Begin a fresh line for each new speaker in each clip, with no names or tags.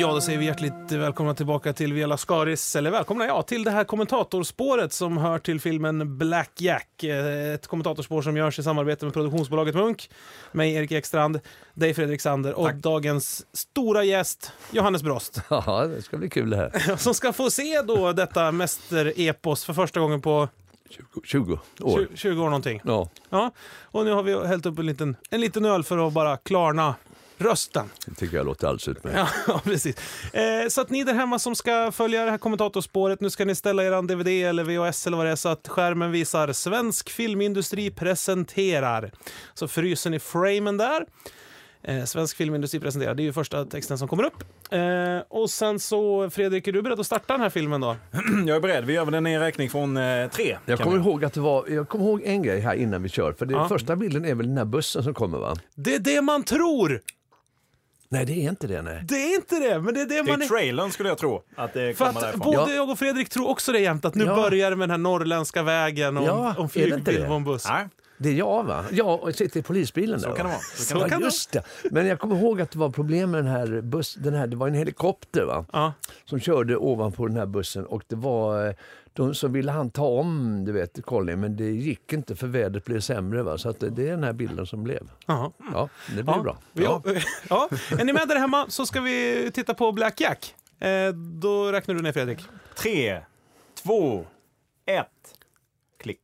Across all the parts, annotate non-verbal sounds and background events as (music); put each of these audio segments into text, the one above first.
Ja, då säger vi hjärtligt välkomna tillbaka till Via Lascaris, eller välkomna ja, till det här kommentatorspåret som hör till filmen Black Jack. Eh, Ett kommentatorspår som görs i samarbete med produktionsbolaget Munk, mig Erik Ekstrand, dig Fredrik Sander och dagens stora gäst Johannes Brost. (laughs)
Ja, det ska bli kul det här. (laughs)
Som ska få se då detta mästerepos för första gången på
20, 20 år.
20, 20 år någonting.
Ja,
Ja, och nu har vi hällt upp en liten, en liten öl för att bara klarna rösten.
det tycker jag låter alldeles utmärkt.
Ja, (laughs) ja, precis. Eh, så att ni där hemma som ska följa det här kommentatorspåret, nu ska ni ställa er DVD eller VHS eller vad det är så att skärmen visar Svensk filmindustri presenterar. Så fryser ni framen där. Eh, Svensk filmindustri presenterar, det är ju första texten som kommer upp. Eh, och sen så, Fredrik, är du beredd att starta den här filmen då? (clears throat)
Jag är beredd. Vi gör väl en räkning från eh, tre.
Jag kommer
vi.
ihåg att det var, jag kommer ihåg en grej här innan vi kör. För det,
Ja.
första bilden är väl den här bussen som kommer va?
Det är det man tror!
Nej, det är inte det nej.
Det är inte det, men det är det
Det
man
är
är...
trailern skulle jag tro att det
För
kommer
att
därifrån.
både
Ja.
jag och Fredrik tror också det jämt, att nu
Ja.
börjar det med den här norrländska vägen och
Ja,
om
det det?
på en buss.
Nej,
Det är jag va? Jag och sitter i polisbilen där
så kan det
va?
vara. Så kan det
det
Just det. Men jag kommer ihåg att det var problem med den här bussen. Den här, det var en helikopter va?
Ja.
som körde ovanpå den här bussen och det var eh, de som ville han ta om, du vet, Colin, men det gick inte för vädret blev sämre. Va? Så att det, det är den här bilden som blev.
Jaha.
Ja, det blev
Ja.
bra.
Ja. (laughs) Ja. Är ni med där hemma så ska vi titta på Black Jack. Eh, då räknar du ner Fredrik.
Tre, två, ett. Klick.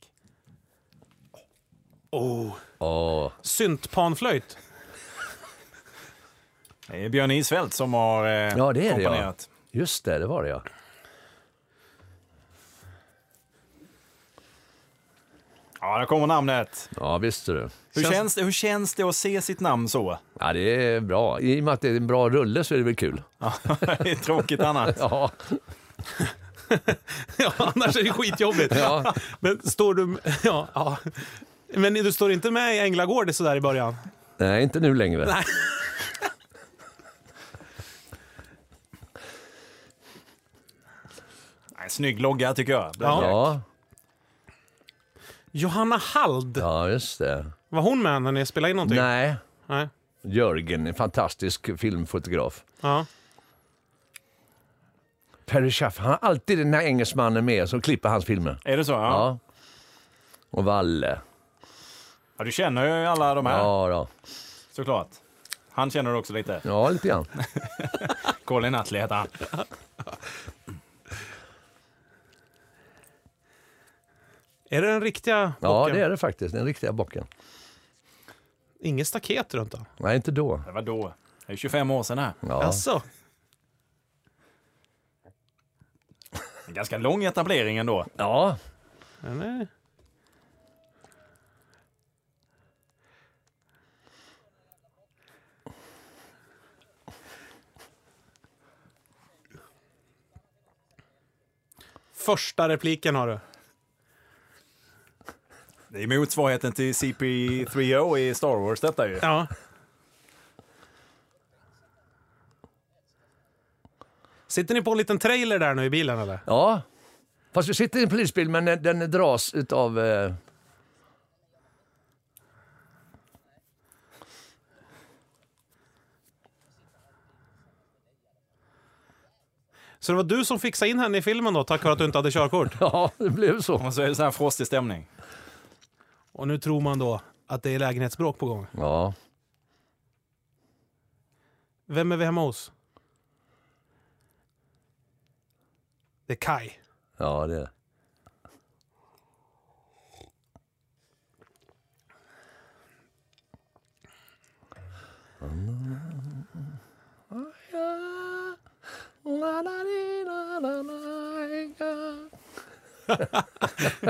Oh.
Ja.
Syntpanflöjt.
Det är Björn Isfält som har eh,
Ja, det är det, ja.
komponerat.
Just det, det var det ja.
Ja, där kommer namnet.
Ja, visst du.
Hur
Känns-
känns, det, hur känns det att se sitt namn så?
Ja, det är bra. I och med att det är en bra rulle så är det väl kul.
Ja, (laughs) det är tråkigt annat.
Ja, (laughs)
Ja, annars är det skitjobbigt.
Ja.
Men står du... (laughs) Ja, ja. Men du står inte med i Änglagård sådär i början?
nej, inte nu längre.
Nej.
Nej, snygg logga tycker jag.
Ja. Johanna Hald.
ja, just det.
Var hon med när ni spelade in någonting?
Nej,
Nej.
Jörgen, en fantastisk filmfotograf.
Ja.
Perry Schaff, han har alltid den här engelsmannen med som klipper hans filmer.
Är det så? Ja.
Ja. Och Valle.
ja. Du känner ju alla de här
Ja, då.
såklart. Han känner du också lite.
ja lite grann. (laughs)
Colin Nutley heter han. (laughs)
Är det den riktiga
Ja,
bocken?
det är det faktiskt. Den riktiga bocken.
Inget staket runt den?
Nej, inte då.
Det var då. Det är 25 år sedan här.
Ja.
Jaså?
En ganska lång etablering ändå.
ja.
Är... Första repliken har du.
Det är motsvarigheten till CP3O i Star Wars detta ju.
Ja. Sitter ni på en liten trailer där nu i bilen eller?
ja. Fast vi sitter i en polisbil, men den, den dras utav... Eh,
Så det var du som fixade in henne i filmen då, tack vare att du inte hade körkort? (laughs)
ja, det blev så.
Och så är det så här frostig stämning.
Och nu tror man då att det är lägenhetsbråk på gång.
Ja.
Vem är vi hemma hos? Det är Kai.
Ja, det är det.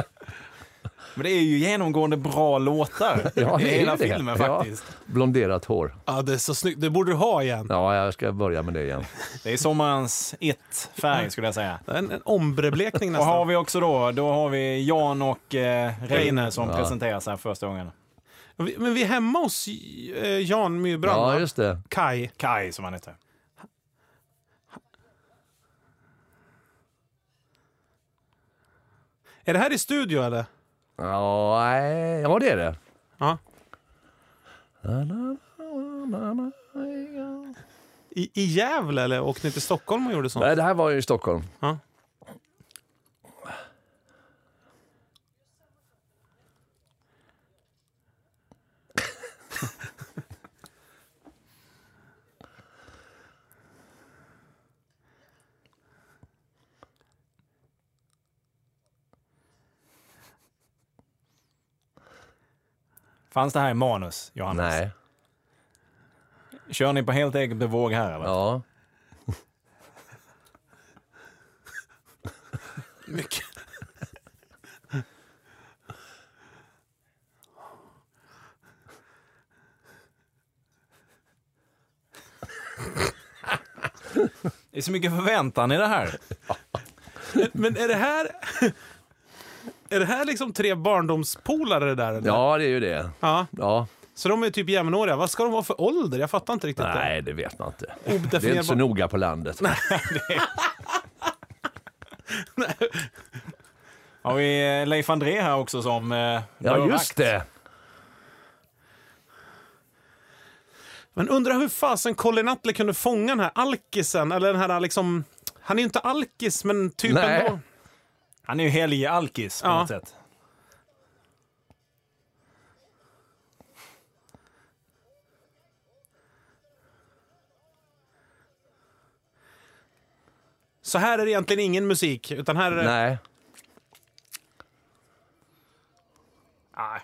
(laughs)
Men det är ju genomgående bra låtar (laughs)
Ja,
i
det är
hela
det.
filmen
Ja.
faktiskt.
Blonderat hår.
Ja, det är så snyggt. Det borde du ha igen.
Ja, jag ska börja med det igen. (laughs)
Det är sommarens it-färg skulle jag säga.
En, en ombre-blekning
Och har
nästan.
vi också då, då har vi Jan och eh, Reine som
Ja.
presenteras här första gången.
Men vi är hemma hos eh, Jan Myrbrand,
Ja, just det.
Kai.
Kai som han heter.
Är det här i studio eller?
Ja, nej, ja det är det.
Ja. I, I Gävle eller åkte ni till Stockholm och gjorde sånt?
Nej, det här var ju i Stockholm.
Ja.
Fanns det här i manus, Johannes?
Nej.
Kör ni på helt eget bevåg här eller?
Ja.
Mycket.
Det är så mycket förväntan i det här.
Men är det här... Är det här liksom tre barndomspolare det där? Eller?
ja, det är ju det.
ja.
Ja.
Så de är typ jämnåriga. Vad ska de vara för ålder? Jag fattar inte riktigt.
Nej, det vet man inte.
Det.
Det är inte så noga på landet.
Har vi eh, Leif André här också som eh,
Ja, just det.
Men undrar hur fasen Colin Nutley kunde fånga den här alkisen, eller den här liksom... Han är ju inte alkis, men typ
Nej.
ändå.
Han är ju helg alkis på
Ja.
något sätt.
Så här är det egentligen ingen musik, utan här är det...
Nej.
Ah,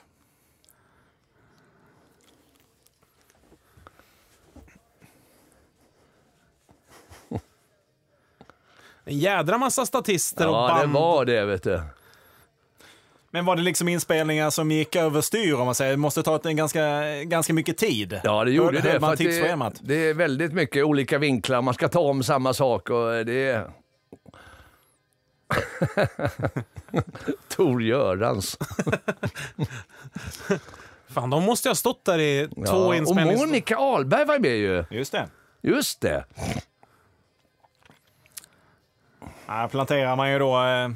en jädra massa statister och
Ja,
band.
det var det, vet du.
Men var det liksom inspelningar som gick överstyr om man säger? Det måste ta ett, en ganska, ganska mycket tid.
Ja, det gjorde
Höll-
det.
höll man
att det,
tidsschemat?
det är väldigt mycket olika vinklar. Man ska ta om samma sak och det är... (laughs) Tor Görans. (laughs)
Fan, de måste ha stått där i två
Ja. Och
inspelnings...
Monica Ahlberg var med ju.
Just det.
Just det.
Här planterar man ju då eh,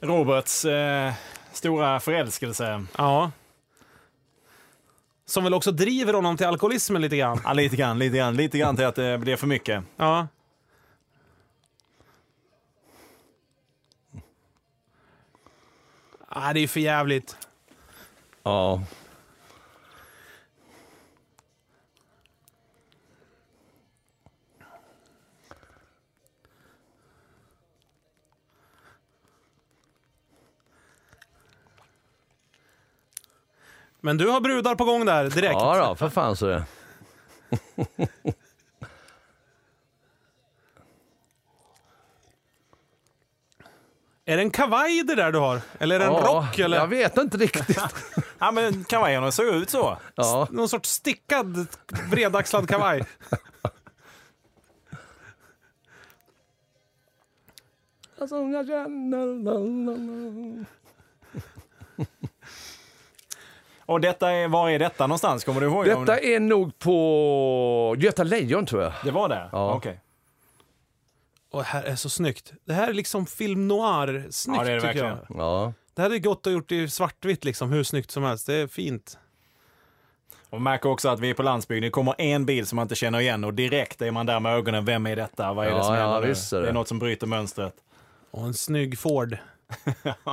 Roberts eh, stora förälskelse.
Ja. Som väl också driver honom till alkoholismen lite grann.
Ja, lite grann, lite grann, lite grann till att det blir för mycket.
Ja. Ah, det är ju för jävligt.
Ja.
Men du har brudar på gång där direkt.
Ja då, för fan så det. (laughs)
Är det en kavaj det där du har? Eller är det en
Ja,
rock? Eller
Jag vet inte riktigt. (laughs)
Ja, men kavajerna såg ut så.
Ja.
någon sorts stickad bredaxlad kavaj? (laughs)
Och detta är, var är detta någonstans? Kommer du ihåg?
Detta
det?
är nog på Göta Lejon tror jag.
det var det?
Ja.
Okej.
Och det här är så snyggt. Det här är liksom film noir-snyggt
Ja, det är det
tycker jag.
Ja.
Det hade gått att gjort i svartvitt liksom, hur snyggt som helst. Det är fint.
Och märker också att vi är på landsbygden. Det kommer en bil som man inte känner igen och direkt är man där med ögonen. Vem är detta? Vad är det
Ja,
som
ja,
händer nu?
visst är det.
Det är något som bryter mönstret.
Och en snygg Ford. (laughs)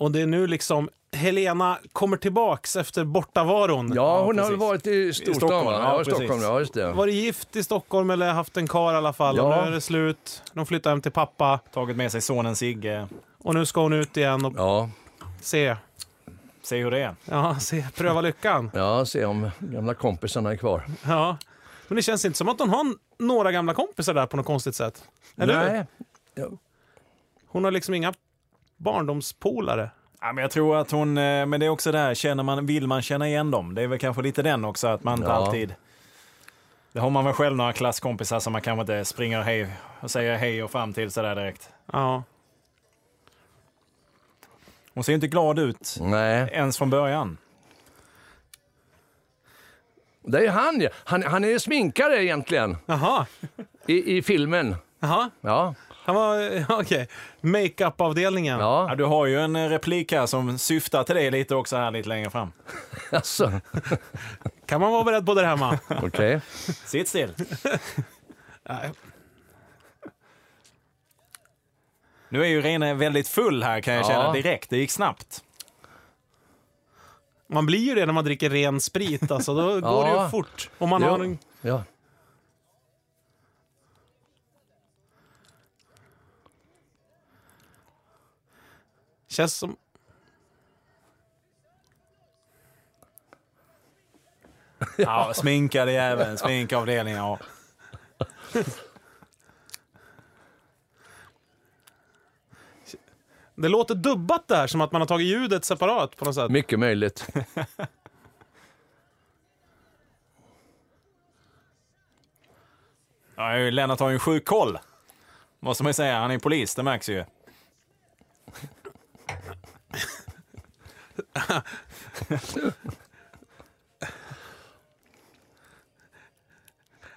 Och det är nu liksom Helena kommer tillbaks efter bortavaron.
Ja, hon har
precis.
varit i storstan
Stockholm, ja,
Ja. Stockholm, ja just det.
Varit gift i Stockholm eller haft en kar i alla fall. Och
Ja.
nu är det slut. De flyttar hem till pappa.
Tagit med sig sonen Sigge.
Och nu ska hon ut igen och
Ja,
se.
Se hur det är.
Ja, se. Pröva lyckan.
ja, se om gamla kompisarna är kvar.
Ja. Men det känns inte som att hon har några gamla kompisar där på något konstigt sätt. Eller hur?
Nej. Ja.
Hon har liksom inga barndomspolare.
Ja, men jag tror att hon, eh, men det är också det här, känner man, vill man känna igen dem? Det är väl kanske lite den också, att man inte
Ja.
alltid... Det har man väl själv några klasskompisar som man kanske inte springer hej och säger hej och fram till sådär direkt.
Ja.
Hon ser inte glad ut
Nej,
ens från början.
det är han ju. Han, han är ju sminkare egentligen
Jaha.
i, i filmen.
Jaha.
Ja.
Han var, (laughs) okej, makeup-avdelningen.
Ja,
Ja,
du har ju en eh, replik här som syftar till det lite också här lite längre fram. (laughs)
alltså. (laughs)
Kan man vara beredd på det hemma?
Okej.
Sitt still.
Nej.
Nu är ju Rene väldigt full här kan jag
Ja.
känna direkt. Det gick snabbt.
Man blir ju det när man dricker ren sprit, alltså. Då går det ju
Ja.
fort. Om man
Jo.
har en...
Ja.
Känns som... (laughs)
Ja, sminkade jäveln. Sminkavdelningen, ja.
Det låter dubbat där, som att man har tagit ljudet separat på något sätt.
Mycket möjligt.
ja Lennart har ju en sjuk koll. Måste man ju säga. Han är polis, det märks ju. (laughs)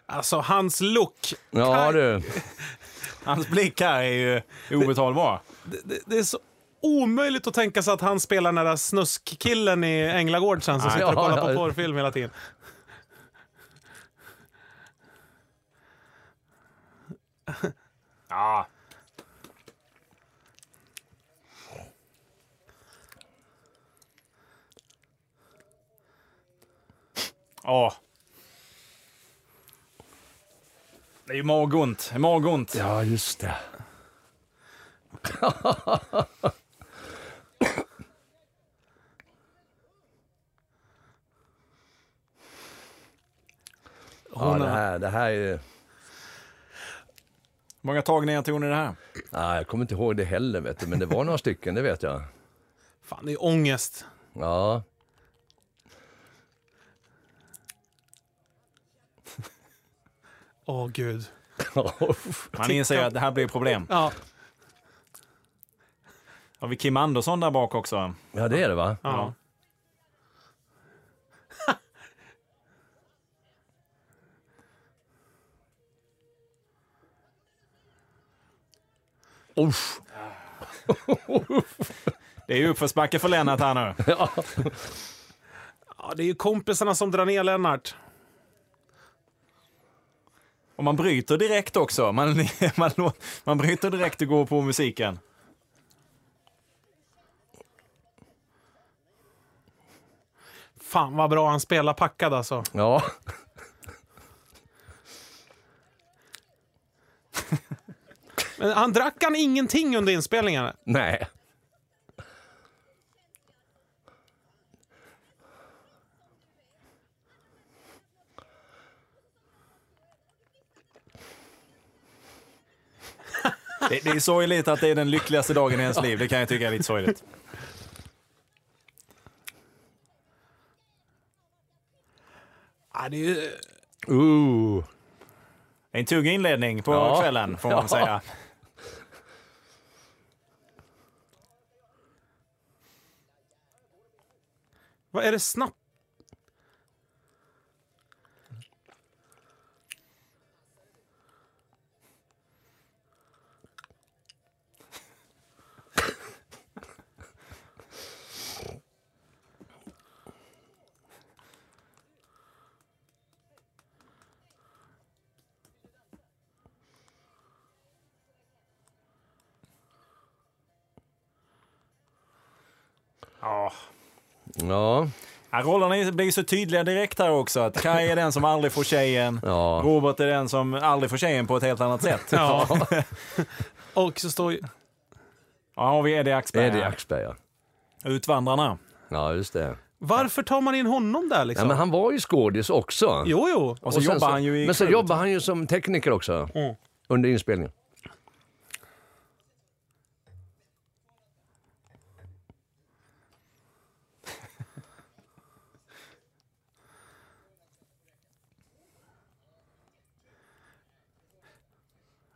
Alltså, hans look.
Ja du. (laughs)
Hans blick här är ju obetalbar.
Det, det, det är så omöjligt att tänka sig att han spelar den där snuskkillen i Änglagård sen som sitter och kollar
Ja,
på
ja.
porrfilm hela tiden.
Ja. Åh. Det är ju magont. Det är magont.
Ja, just det. Ja, det
är-
här, det här är...
Hur många tagningar tog ni det här?
Nej, jag kommer inte ihåg det heller, vet du, men det var några stycken, det vet jag.
Fan, det är ångest.
Ja.
Åh, gud. (laughs)
Man inser att det här blir problem.
Ja,
Har vi Kim Andersson där bak också?
ja, det är det va?
ja.
Usch. (laughs)
Det är ju uppförsbacke för Lennart här nu. (laughs)
Ja.
ja, det är ju kompisarna som drar ner Lennart.
Och man bryter direkt också. Man, (laughs) man, man bryter direkt och går på musiken.
Fan vad bra han spelar packad alltså.
ja.
Men han drack han ingenting under inspelningen?
Nej.
Det, det är sorgligt att det är den lyckligaste dagen i ens liv. Det kan jag tycka är lite sorgligt.
Ja, det är ju...
Uh.
En tugg inledning på
Ja.
kvällen, får man
Ja.
säga.
Vad är det snabbt?
Ja.
Ja.
Ja, rollerna blir så tydliga direkt här också. Att Kai är den som aldrig får tjejen.
Ja.
Robert är den som aldrig får tjejen på ett helt annat sätt.
Ja. (laughs) Och så står ju...
Ja, har vi Eddie Axberg.
Eddie. Axberg, ja.
Utvandrarna.
Ja, just det.
Varför tar man in honom där
Ja,
liksom?
men han var ju skådis också.
Jo, jo.
Och så
sen
jobbar han ju i
Men så
crewet.
jobbar han ju som tekniker också.
Mm.
Under inspelningen.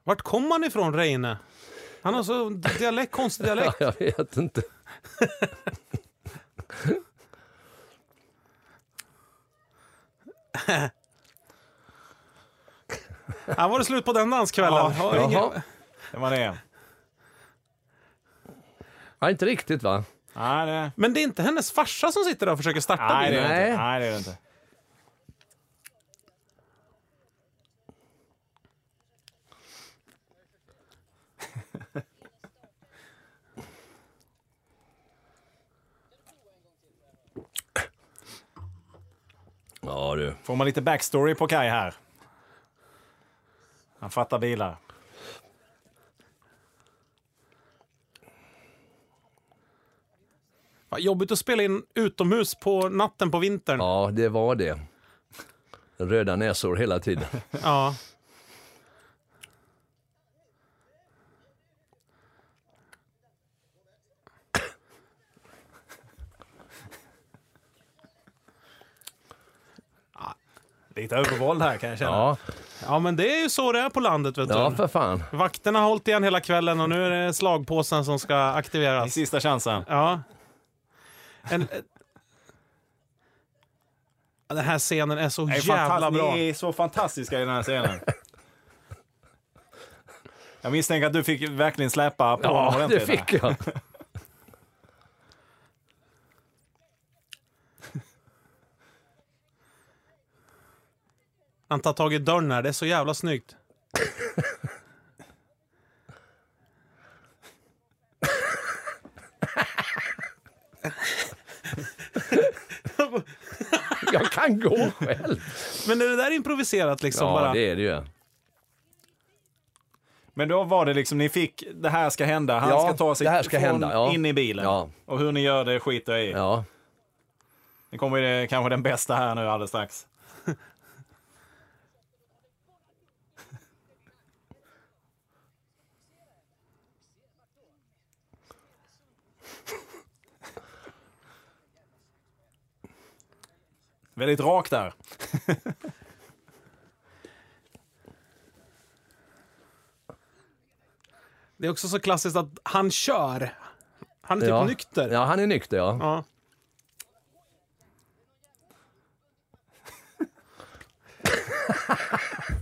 Vart kom han ifrån, Reine? Han har så dialekt, konstig (laughs) dialekt.
Jag vet inte. (laughs)
Här var det slut på den danskvällen.
Ja,
Har ingen-
jaha.
Det var det.
Ja, inte riktigt va?
Nej, det,
Men det är inte hennes farsa som sitter där och försöker starta
nej, det är det
Nej.
inte. Nej, det är det inte.
Ja du.
Får man lite backstory på Kai här. Han fattar bilar.
Vad Jobbigt att spela in utomhus på natten på vintern.
Ja, det var det. Röda näsor hela tiden.
Ja.
Lite övervåld här kan jag känna.
Ja,
ja, men det är ju så det är på landet. Vet
ja
du.
för fan.
Vakterna har hållit igen hela kvällen och nu är det slagpåsen som ska
Det är
aktiveras.
sista chansen.
Ja. En, Ja, den här scenen är så
Det är
jävla
fantast-
bra.
Ni är så fantastiska i den här scenen. Jag misstänker att du fick verkligen släppa på honom
Ja, det
ordentligt
fick jag.
Han tar tag i dörren här, det är så jävla snyggt.
Jag kan gå själv.
Men är det där improviserat liksom
Ja,
bara?
det är det ju.
Men då var det liksom, ni fick, det här ska hända. Han
Ja,
ska ta sig
det här ska
från
hända, ja.
in i bilen.
Ja.
Och hur ni gör det skiter jag i.
Ja.
Nu kommer det kanske den bästa här nu alldeles strax. Väldigt rakt där.
Det är också så klassiskt att han kör. Han är typ
ja.
nykter.
Ja, han är nykter ja.
Ja.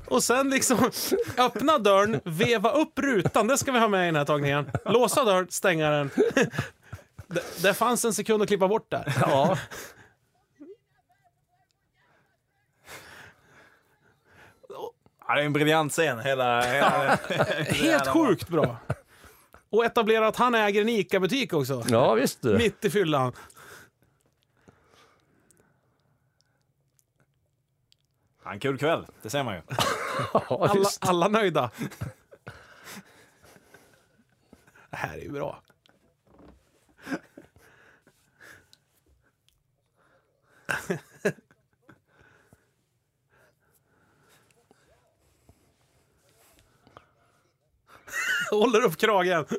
Och sen liksom öppna dörren, veva upp rutan, det ska vi ha med i den här tagningen. Låsa dörren, stänga den. Det, det fanns en sekund att klippa bort där.
ja.
Det är en briljant scen. Hela, hela, (laughs)
Helt sjukt bra. Och etablera att han äger en ICA-butik också.
Ja, visst du.
Mitt i fyllan.
Ja, En kul kväll, det ser man ju. (laughs)
Ja,
Alla,
visst.
alla nöjda. Det här är ju bra. (laughs) (laughs) Håller upp kragen. (laughs)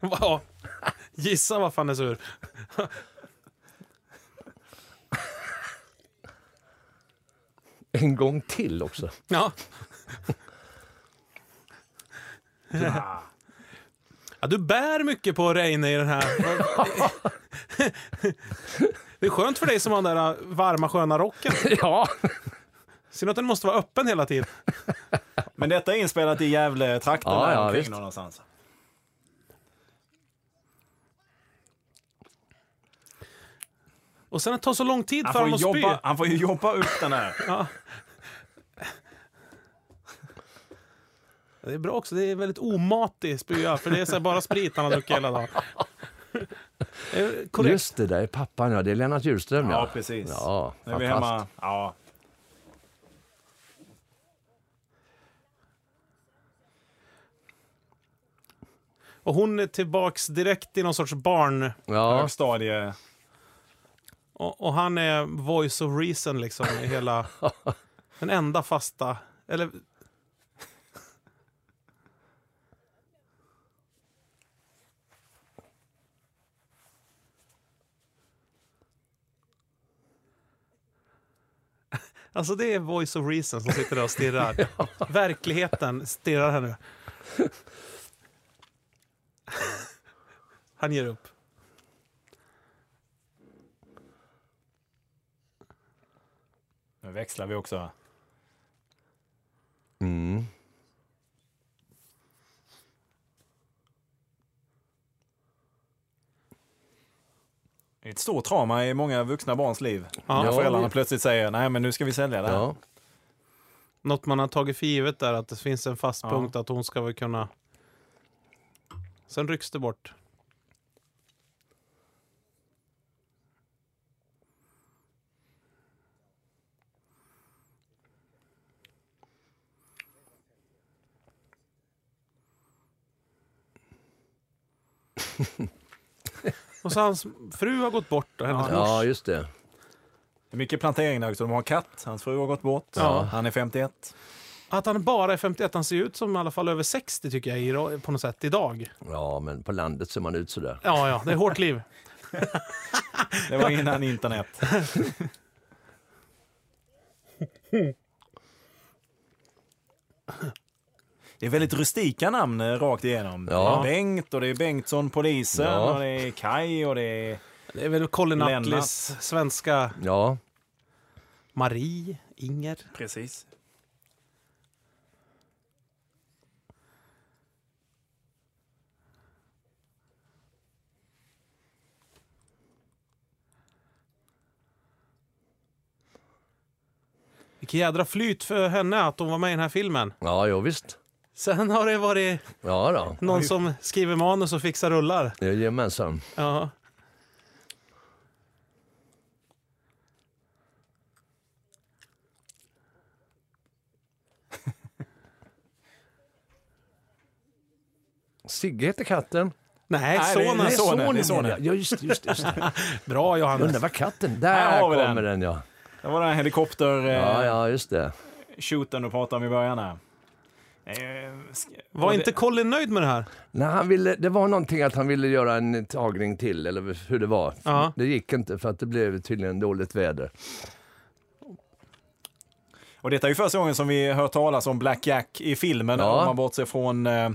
Ja, gissa vad fan är sur. (laughs)
En gång till också.
Ja. ja. Du bär mycket på Reine i den här. Det är skönt för dig som har den där varma sköna rocken. (laughs)
Ja.
Synd att den måste vara öppen hela tiden.
Men detta är inspelat i Gävle-trakten
Ja,
där
ja,
omkring
visst.
någonstans.
Och sen att det tar så lång tid
Han
för
får,
honom att spy.
jobba, han får ju jobba upp den här.
Ja. Det är bra också, det är väldigt omatig spya, för det är så här bara sprit han har druckit hela dagen. (laughs) Korrekt.
Just det, där är pappan ja. Det är Lennart Hjulström ja.
Ja, precis.
Ja,
Nu är vi hemma. Ja.
Och hon är tillbaks direkt i någon sorts barn...
Ja,
Högstadie.
Och, och han är voice of reason liksom i hela... (laughs) Den enda fasta... Eller... Alltså det är voice of reason som sitter där och stirrar. (laughs) ja. Verkligheten stirrar här nu. Han ger upp.
Nu växlar vi också.
Mm.
Det är ett stort trauma i många vuxna barns liv.
Ja.
när föräldrarna plötsligt säger nej men nu ska vi sälja det här.
Ja.
Något man har tagit för givet där, att det finns en fast
Ja.
punkt att hon ska väl kunna... Sen rycks det bort. (laughs) Och så hans fru har gått bort och hennes
Ja.
mors.
ja, just det.
Det är mycket plantering där också. De har en katt, hans fru har gått bort.
Ja.
Han är 51.
Att han bara är 51, han ser ut som i alla fall över 60 tycker jag i- på något sätt idag.
Ja, men på landet ser man ut sådär.
Ja, ja, det är hårt liv. (laughs)
Det var innan internet. (laughs) Det är väldigt rustika namn eh, rakt igenom.
Ja.
Det är Bengt och det är Bengtsson, polisen
Ja.
och det är Kai och det är...
Det är väl Colin. Nuttleys svenska
Ja,
Marie, Inger.
Precis.
Vilken jädra flyt för henne att hon var med i den här filmen.
ja jo, visst.
Sen har det varit
Ja då.
någon som skriver manus och fixar rullar.
Jajamensan.
Ja. (laughs)
Sigge heter katten.
Nej,
Nej, det är-
sonen.
det är sonen, det är sonen.
Ja, just, just, just det. (laughs)
Bra Johannes.
Undrar vad katten...
Här
Där
har vi
kommer
den.
den. ja.
Det var den helikopter eh,
Ja, ja, just det.
shooten du pratade om i början här.
Var inte
det-
Colin nöjd med det här?
Nej, han ville, det var någonting att han ville göra en tagning till, eller hur det var.
Ja.
Det gick inte för att det blev tydligen dåligt väder.
Och detta är ju första gången som vi hör talas om Black Jack i filmen,
Ja.
om man bortser från eh,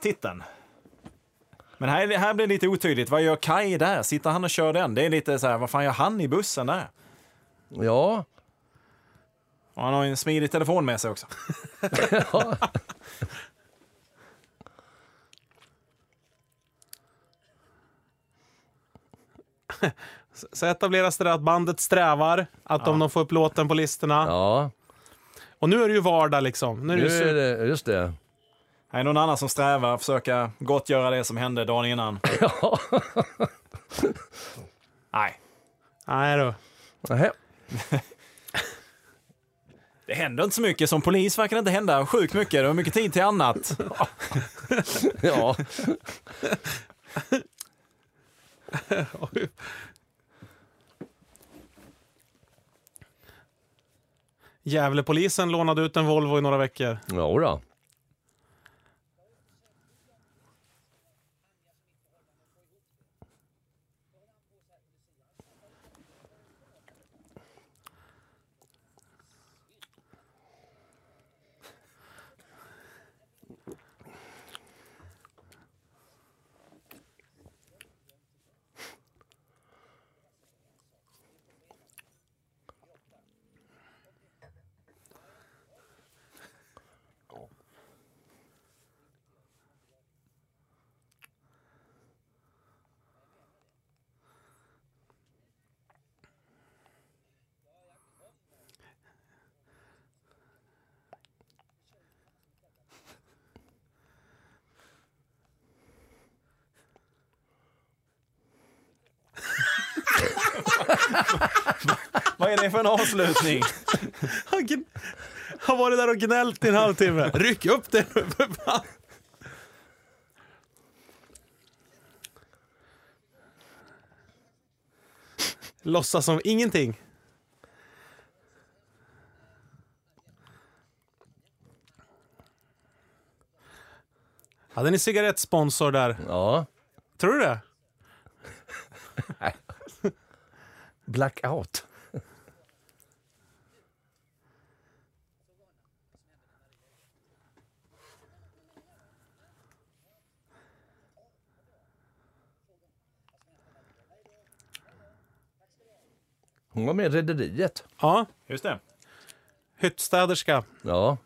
titeln. Men här, här blir det lite otydligt. Vad gör Kai där? Sitter han och kör den? Det är lite så här, vad fan gör han i bussen där?
Ja,
Och han har ju en smidig telefon med sig också. (laughs)
Så etableras det att bandet strävar, att om de får upp låten på listorna.
ja.
Och nu är det ju vardag liksom. Nu är det
Nu
ju
är det, just det.
Här är någon annan som strävar, försöka gottgöra det som hände dagen innan. (laughs) Nej,
Nej då.
Nähä.
Det händer inte så mycket. Som polis verkar det inte hända sjukt mycket. Du har mycket tid till annat. (laughs)
Ja.
Gävlepolisen lånade ut en Volvo i några veckor.
Jo då.
Vad är det för en avslutning? (laughs)
Han har varit där och gnällt i en halvtimme. Ryck upp det nu för fan. Låtsas som ingenting. Hade ni cigarettsponsor där?
Ja.
Tror du det? (laughs)
Blackout. Hon var med i Rederiet.
Ja,
Just det.
hyttstäderska.
Ja.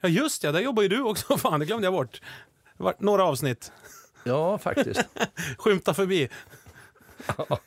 Ja just ja, där jobbar ju du också. (laughs) Fan, det glömde jag bort. Det var några avsnitt.
Ja, faktiskt. (laughs)
Skymta förbi. Ja,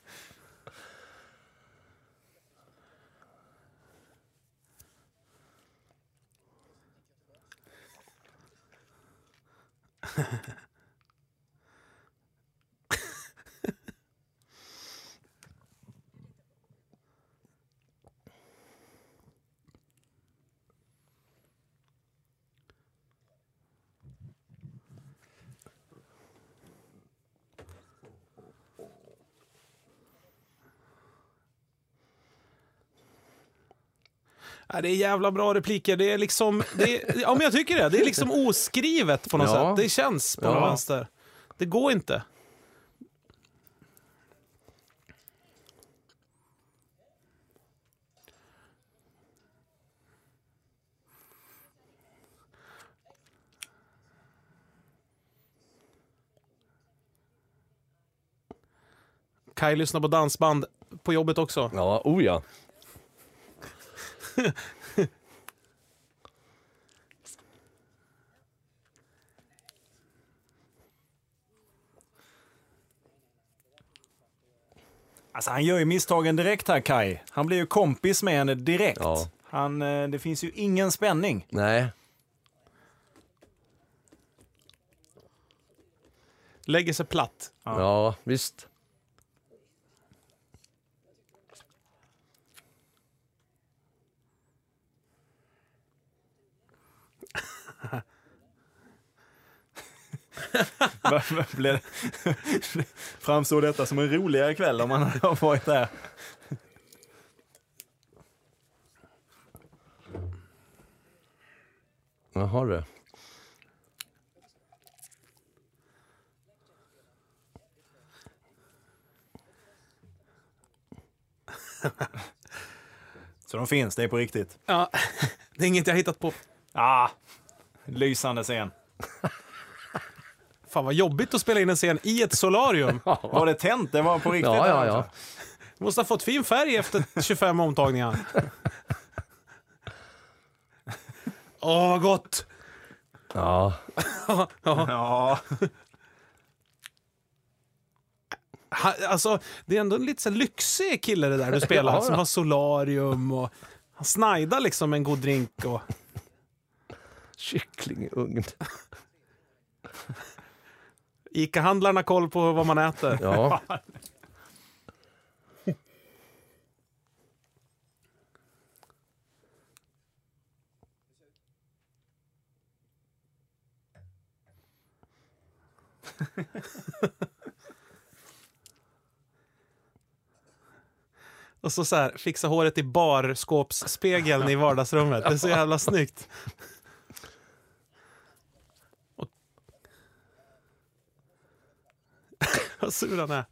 det är jävla bra repliker. Det är liksom... Det är, ja, men jag tycker det. Det är liksom oskrivet på något
Ja.
sätt. Det känns på
Ja.
något vänster. Det går inte. Kaj lyssnar på dansband på jobbet också.
Ja, oh ja.
Alltså han gör ju misstagen direkt här, Kai. Han blir ju kompis med henne direkt.
Ja.
Han, eh, det finns ju ingen spänning.
Nej.
Lägger sig platt.
Ja, visst.
Blev- Framstår detta som en roligare kväll om man har varit där?
Jaha du.
Så de finns, det är på riktigt.
Ja, det är inget jag hittat på.
Ah, lysande scen. (laughs)
Fan vad jobbigt att spela in en scen i ett solarium. (laughs)
Var det tänt? Det var på riktigt?
Ja, ja, ja.
Måste ha fått fin färg efter 25 omtagningar. (laughs) Åh, vad gott!
Ja,
Ja,
Ha, alltså, det är ändå en lite så lyxig kille det där du spelar,
Ja,
som
ja.
har solarium och han snajdar liksom en god drink och...
kyckling i ugn. (laughs)
Ica-handlarna koll på vad man äter.
Ja. (laughs)
Och så, så här, fixa håret i barskåpsspegeln i vardagsrummet. Det är så jävla snyggt. Och... Vad sur han är.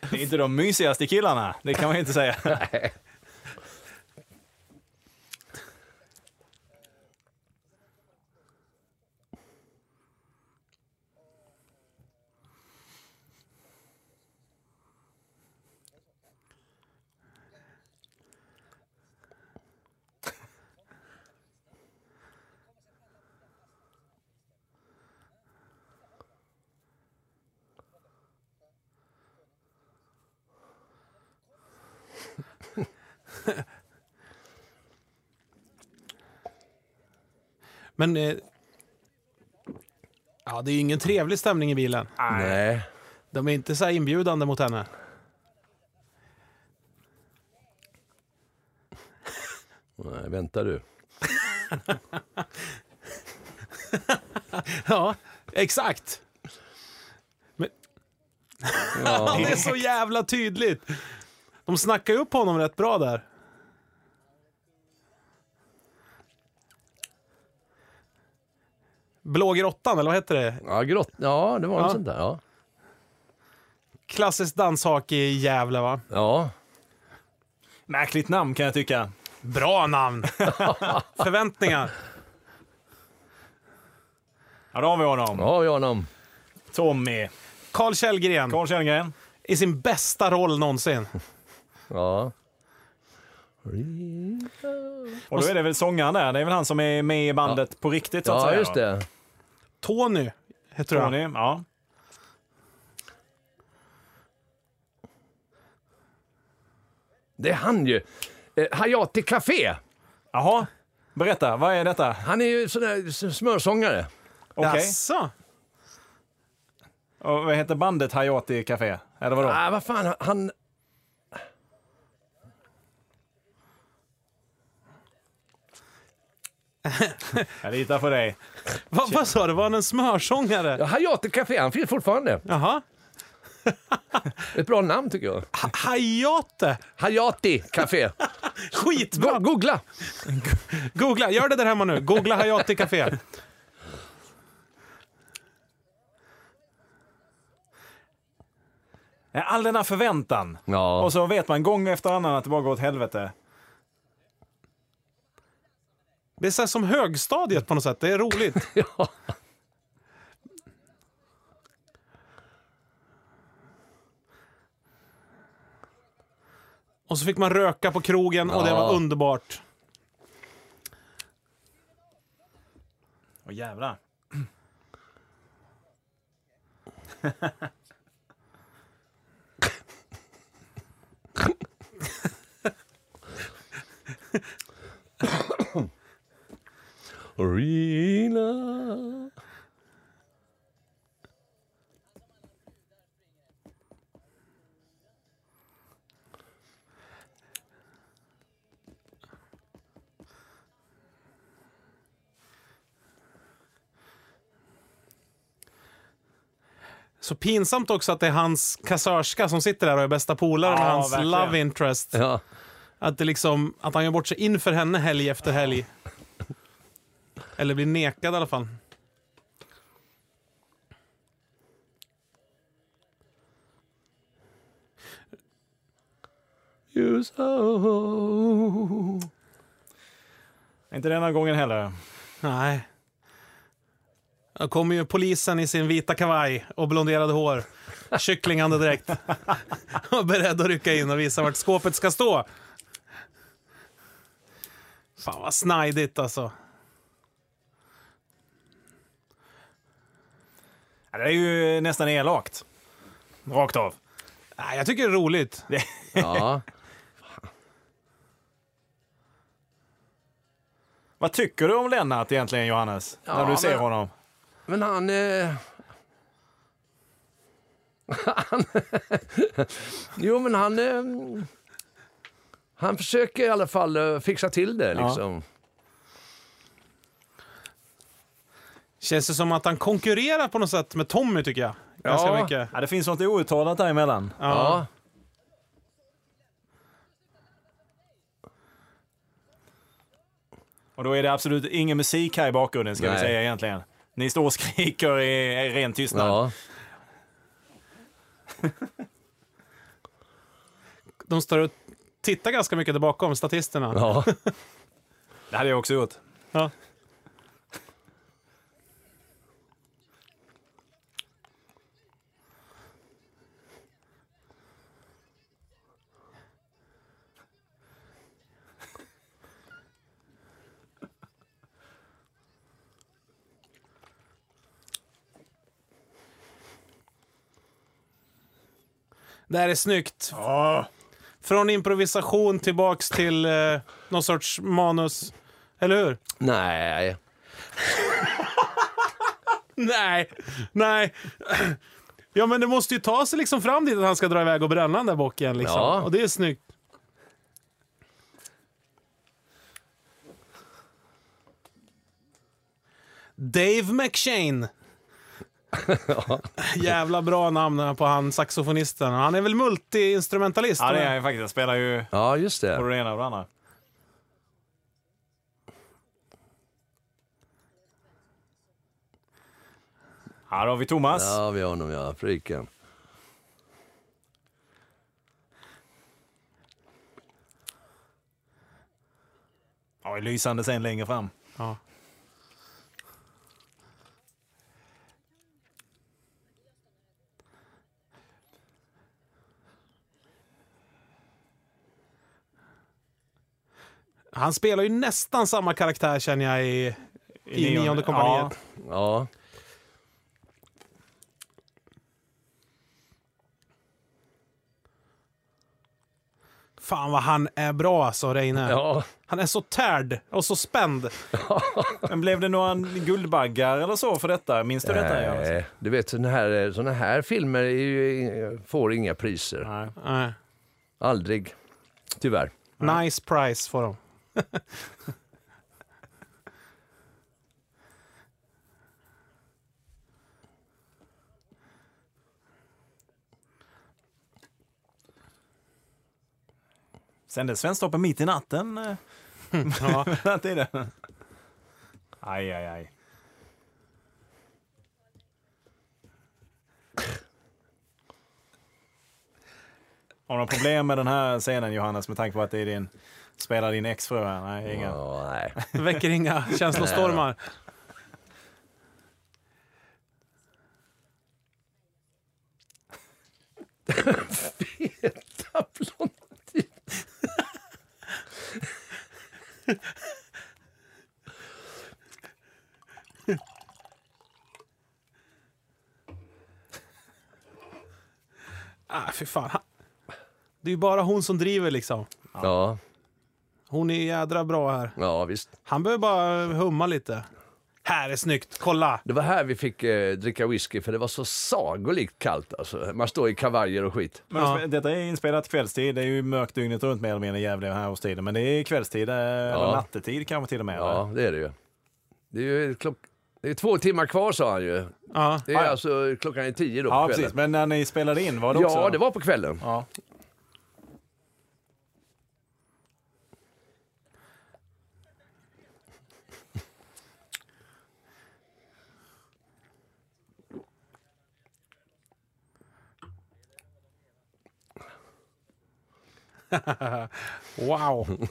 det är inte de mysigaste killarna. Det kan man ju inte säga.
Men... Eh... Ja, det är ju ingen trevlig stämning i bilen.
Nej.
De är inte så här inbjudande mot henne.
Nej, vänta du. (laughs)
Ja, exakt. Men
Ja. (laughs)
det är så jävla tydligt. De snackar ju upp honom rätt bra där. Blå grottan, eller vad heter det?
Ja, grott. ja det var något
Ja.
sånt där. Ja.
Klassiskt danshak i Gävle, va?
Ja.
Märkligt namn kan jag tycka.
Bra namn! (laughs) Förväntningar.
Ja, då har vi honom.
Ja, vi har honom.
Tommy.
Carl Källgren
Carl Källgren.
i sin bästa roll någonsin.
Ja.
Och då är det väl sångaren där. Det är väl han som är med i bandet på riktigt så att
Ja,
säga.
just
då.
det.
Tony heter han.
Tony, ja.
Det är han ju. Eh, Hayati Café.
Jaha, berätta. Vad är detta?
Han är ju sån där smörsångare.
Okej.
Jaså?
Och vad heter bandet Hayati Café? Eller vadå?
Ah, vad fan, han...
Jag litar på dig.
Va, vad sa du? Var han en smörsångare?
Ja, Hayati Café, han finns fortfarande.
Jaha. (laughs)
Ett bra namn tycker jag.
Ha- Hayate.
Hayati Café. (laughs)
Skitbra!
Go- googla!
Googla, gör det där hemma nu. Googla Hayati Café.
All den här förväntan.
Ja.
Och så vet man gång efter annan att det bara går åt helvete.
Det är så här som högstadiet på något sätt. Det är roligt. (laughs)
ja.
Och så fick man röka på krogen och det
Ja.
var underbart.
Åh jävlar. (laughs)
Rina.
Så pinsamt också att det är hans kassörska som sitter där och är bästa polare med
Ja,
hans
verkligen.
love interest.
Ja.
Att, det liksom, att han gör bort sig inför henne helg efter helg. Eller blir nekad i alla fall.
You so...
Inte denna gången heller.
Nej. Då kommer ju polisen i sin vita kavaj och blonderade hår. Kycklingande direkt. och beredd att rycka in och visa vart skåpet ska stå. Fan vad snajdigt alltså.
Det är ju nästan elakt. Rakt av.
Nej, jag tycker det är roligt. (laughs)
Ja.
Vad tycker du om Lennart egentligen, Johannes? när
Ja,
du ser
men-
honom?
Men han... Eh... han... (laughs) jo, men han... Eh... Han försöker i alla fall eh, fixa till det liksom.
Känns det som att han konkurrerar på något sätt med Tommy tycker jag. Ganska
Ja.
mycket.
Ja, det finns något outtalat däremellan.
Ja.
Ja.
Och då är det absolut ingen musik här i bakgrunden, ska vi
Nej.
säga egentligen. Ni står och skriker i i ren tystnad.
Ja. (laughs)
De står och tittar ganska mycket där bakom, statisterna.
ja.
Det hade jag också gjort.
Ja. Det här är snyggt.
Ja.
Från improvisation tillbaks till eh, någon sorts manus. Eller hur?
Nej. (laughs)
Nej, nej. Ja, men det måste ju ta sig liksom fram dit att han ska dra iväg och bränna den där bocken. Liksom.
Ja.
Och det är snyggt. Dave McShane. (laughs) ja. Jävla bra namn på han saxofonisten. Han är väl multiinstrumentalist?
Ja, det är han faktiskt. Han spelar ju
ja, just det.
på det ena och det andra. Här har vi Thomas.
Ja, vi har honom, ja. Friken.
Ja, lysande sen längre fram.
Ja. Han spelar ju nästan samma karaktär känner jag i, i nionde kompaniet.
Ja.
Fan vad han är bra alltså, Reine.
Ja.
Han är så tärd och så spänd. (laughs)
Men blev det några Guldbaggar eller så för detta? Minns du detta? Johannes?
Nej, du vet såna här, såna här filmer är ju, får inga priser.
Nej.
Nej.
Aldrig. Tyvärr.
Nice price får de.
Sände Svensktoppen mitt i natten? eh, (laughs)
Ja.
den här tiden? Aj, aj, aj. Har du några problem med den här scenen Johannes med tanke på att det är din, spelar din exfru här? Nej, inga.
Ja, nej. (laughs)
Väcker inga (laughs) känslostormar.
Feta blondin.
Ah, fy fan. Det är ju bara hon som driver liksom.
Ja,
Hon är jädra bra här.
ja, visst.
Han behöver bara humma lite. Här är snyggt, kolla!
Det var här vi fick eh, dricka whisky för det var så sagolikt kallt. Alltså. Man står i kavajer och skit.
Men
Ja.
Detta är inspelat kvällstid. Det är ju mörkt dygnet runt mer eller mindre i Gävle här årstiden. Men det är kvällstid, eh, eller nattetid kanske till och med.
Ja, det är det ju. Det är ju klock... det är två timmar kvar sa han ju.
Ja.
Det är
Ja, ja.
alltså klockan är tio då på
Ja,
kvällen.
precis. Men när ni spelade in, var det också?
Ja, det var på kvällen.
Ja. (laughs)
Wow!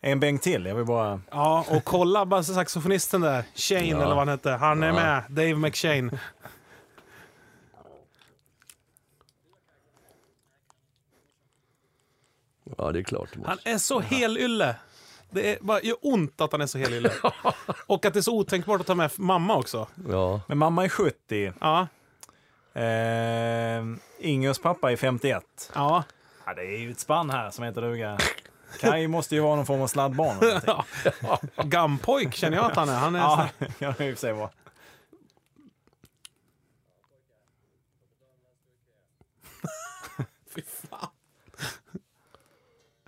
En bänk till. Jag vill bara...
Ja, och kolla bara saxofonisten där. Shane eller vad han hette. Han är
Ja.
med. Dave McShane.
Ja, det är klart.
Han är så helylle. Det är bara gör ont att han är så helylle. (laughs) Och att det är så otänkbart att ta med mamma också.
Ja.
Men mamma är 70.
Ja,
Eh, Ingers pappa är 51.
ja.
Ja, det är ju ett spann här som heter duga. Kai måste ju vara någon form av sladdbarn. eller någonting. (laughs)
Gampojk känner jag att han är. Han är
ja, det (laughs) i och för sig vara.
Fy fan.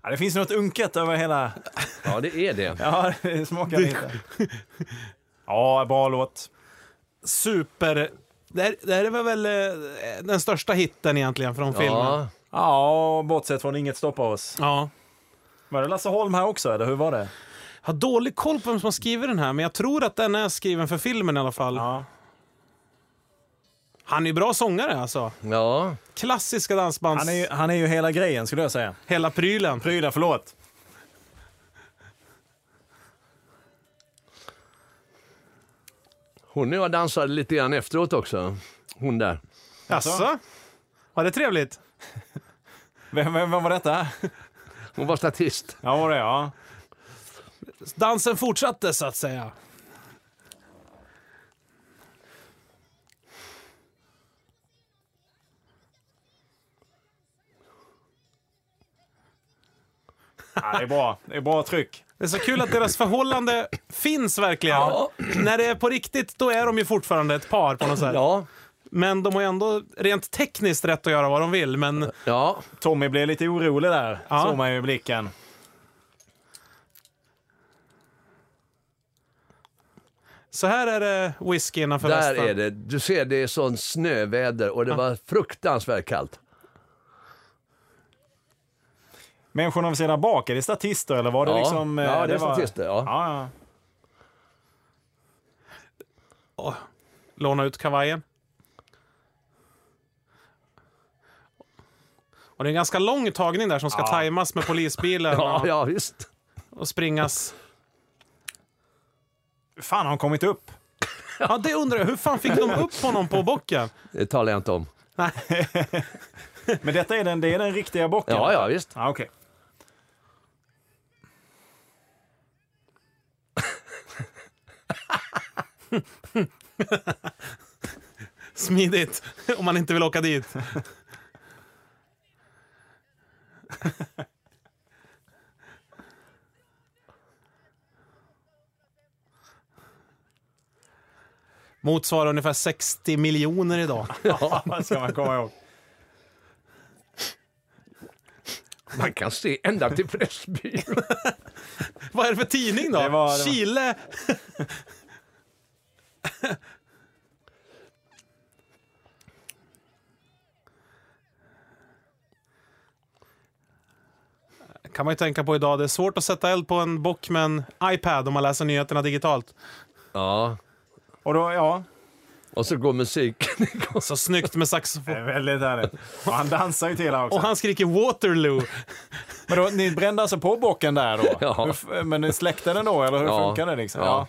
Ja, det finns något unket över hela...
ja, det är det. (laughs)
Ja, det smakar lite. (laughs) Ja, bra låt.
Super... Det här, det här är väl eh, den största hitten egentligen från filmen.
Ja,
Ja, bortsett från Inget stoppar oss.
Ja.
Var det Lasse Holm här också, eller hur var det?
Jag har dålig koll på vem som har skrivit den här, men jag tror att den är skriven för filmen i alla fall.
Ja.
Han är ju bra sångare alltså.
ja.
Klassiska dansbands...
Han, är, ju- han är ju hela grejen, skulle jag säga.
Hela prylen.
Prylar, förlåt.
Hon och jag dansade lite grann efteråt också. Hon där.
Jaså? Var det trevligt?
Vem, vem, vem var detta?
Hon var statist.
Ja, var det ja.
Dansen fortsatte så att säga.
Ja. Det är bra. Det är bra tryck.
Det är så kul att deras förhållande finns verkligen. När det är på riktigt, då är de ju fortfarande ett par på något sätt.
Ja,
Men de har ju ändå rent tekniskt rätt att göra vad de vill. Men
ja.
Tommy blev lite orolig där,
Ja.
såg man ju i blicken.
så här är det whisky innanför
Där
västen.
är det. Du ser, det är sån snöväder och det var fruktansvärt kallt.
Människorna vi ser där bak, är det statister eller var det
Ja.
liksom... eh,
Ja, det är
var...
statister, ja.
ja, ja.
låna ut kavajen. Och det är en ganska lång tagning där som ska
Ja.
tajmas med polisbilen (laughs)
Ja,
och,
ja visst.
och springas.
Hur fan har han kommit upp? (laughs)
Ja, det undrar jag. Hur fan fick de upp honom på bocken?
Det talar jag inte om.
Nej. (laughs)
Men detta är den, det är den riktiga bocken?
Ja, ja visst.
Ja, okej. (laughs)
Smidigt, om man inte vill åka dit. (laughs) Motsvarar ungefär 60 miljoner idag. (laughs)
Ja, ska man komma ihåg.
Man kan se ända till Pressbyrån.
Vad är det för tidning då?
Det var- det var-
Chile? (laughs) kan man ju tänka på idag. Det är svårt att sätta eld på en bock med en iPad om man läser nyheterna digitalt.
Ja,
Och då, ja,
och så går musiken igång. (laughs)
Så snyggt med
det
saxofon.
är väldigt härligt. Och han dansar ju till här också.
Och han skriker Waterloo.
Men då, ni brände alltså på bocken där då? (laughs)
Ja.
Hur men ni släckte den då, eller hur
Ja.
funkar det liksom?
Ja.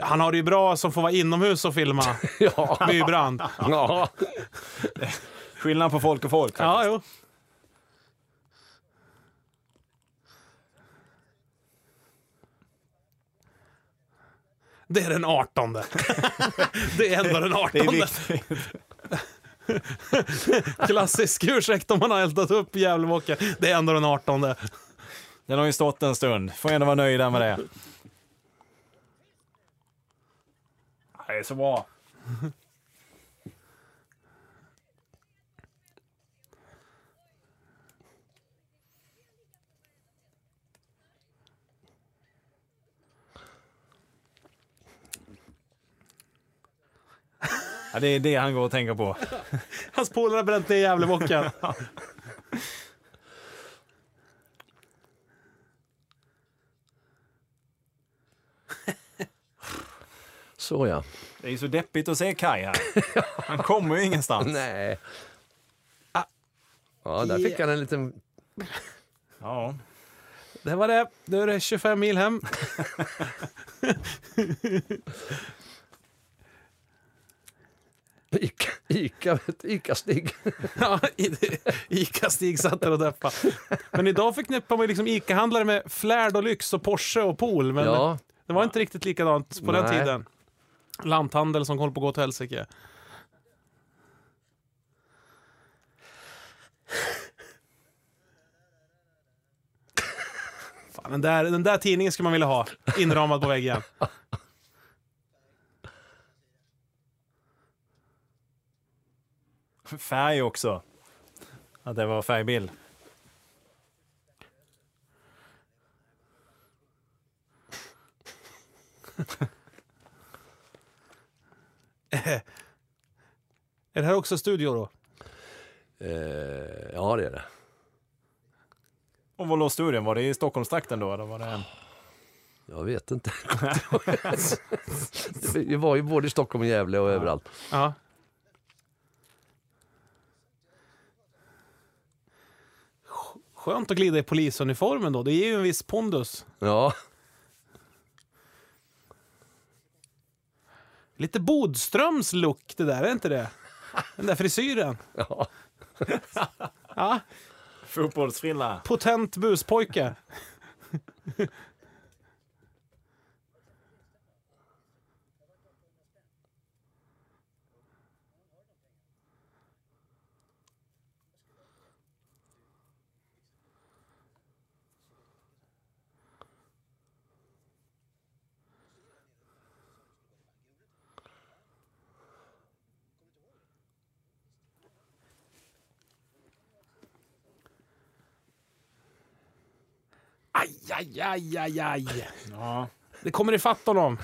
Han har det ju bra som får vara inomhus och filma (laughs)
Ja.
bybrand.
ja.
Skillnad på folk och folk.
Ja, jo. Det är den 18. Det är ändå den 18.
Det är viktigt.
Klassisk ursäkt om man har eldat upp Gävlebocken. Det är ändå den 18.
Den har ju stått en stund. Får ändå vara nöjda med det. Det är så bra. Ja, det är det han går och tänker på.
Hans polare har bränt ner Gävlebocken. (laughs)
Så ja.
Det är ju så deppigt att se Kai här. Han kommer ju ingenstans. (laughs)
Nej. Ah. Ja, där fick han en liten...
Ja.
Det var det. Nu är det 25 mil hem.
Ica, Ica, Ica-Stig. (laughs)
Ja, Ica-Stig satt där och deppade. Men idag förknippar man ju liksom Ica-handlare med flärd och lyx och Porsche och pool. Men
Ja,
det var inte riktigt likadant på den
Nej.
tiden. Lanthandel som håller på att gå åt helsike. Fan, den, där, den där tidningen skulle man vilja ha inramad på väggen.
Färg också. Att det var färgbild. (laughs)
Är det här också studio då?
eh, ja det är det.
Och var låg studion? Var det i Stockholmstrakten då? Eller var det...
Jag vet inte. (laughs) det var ju både i Stockholm och Gävle och överallt.
Ja. Skönt att glida i polisuniformen då. Det ger ju en viss pondus.
Ja,
Lite Bodströms look det där, är inte det? Den där frisyren. (laughs)
ja.
Ja,
Fotbollsfrilla.
potent buspojke. Aj, aj, aj, aj, aj.
Ja.
Det kommer ifatt honom.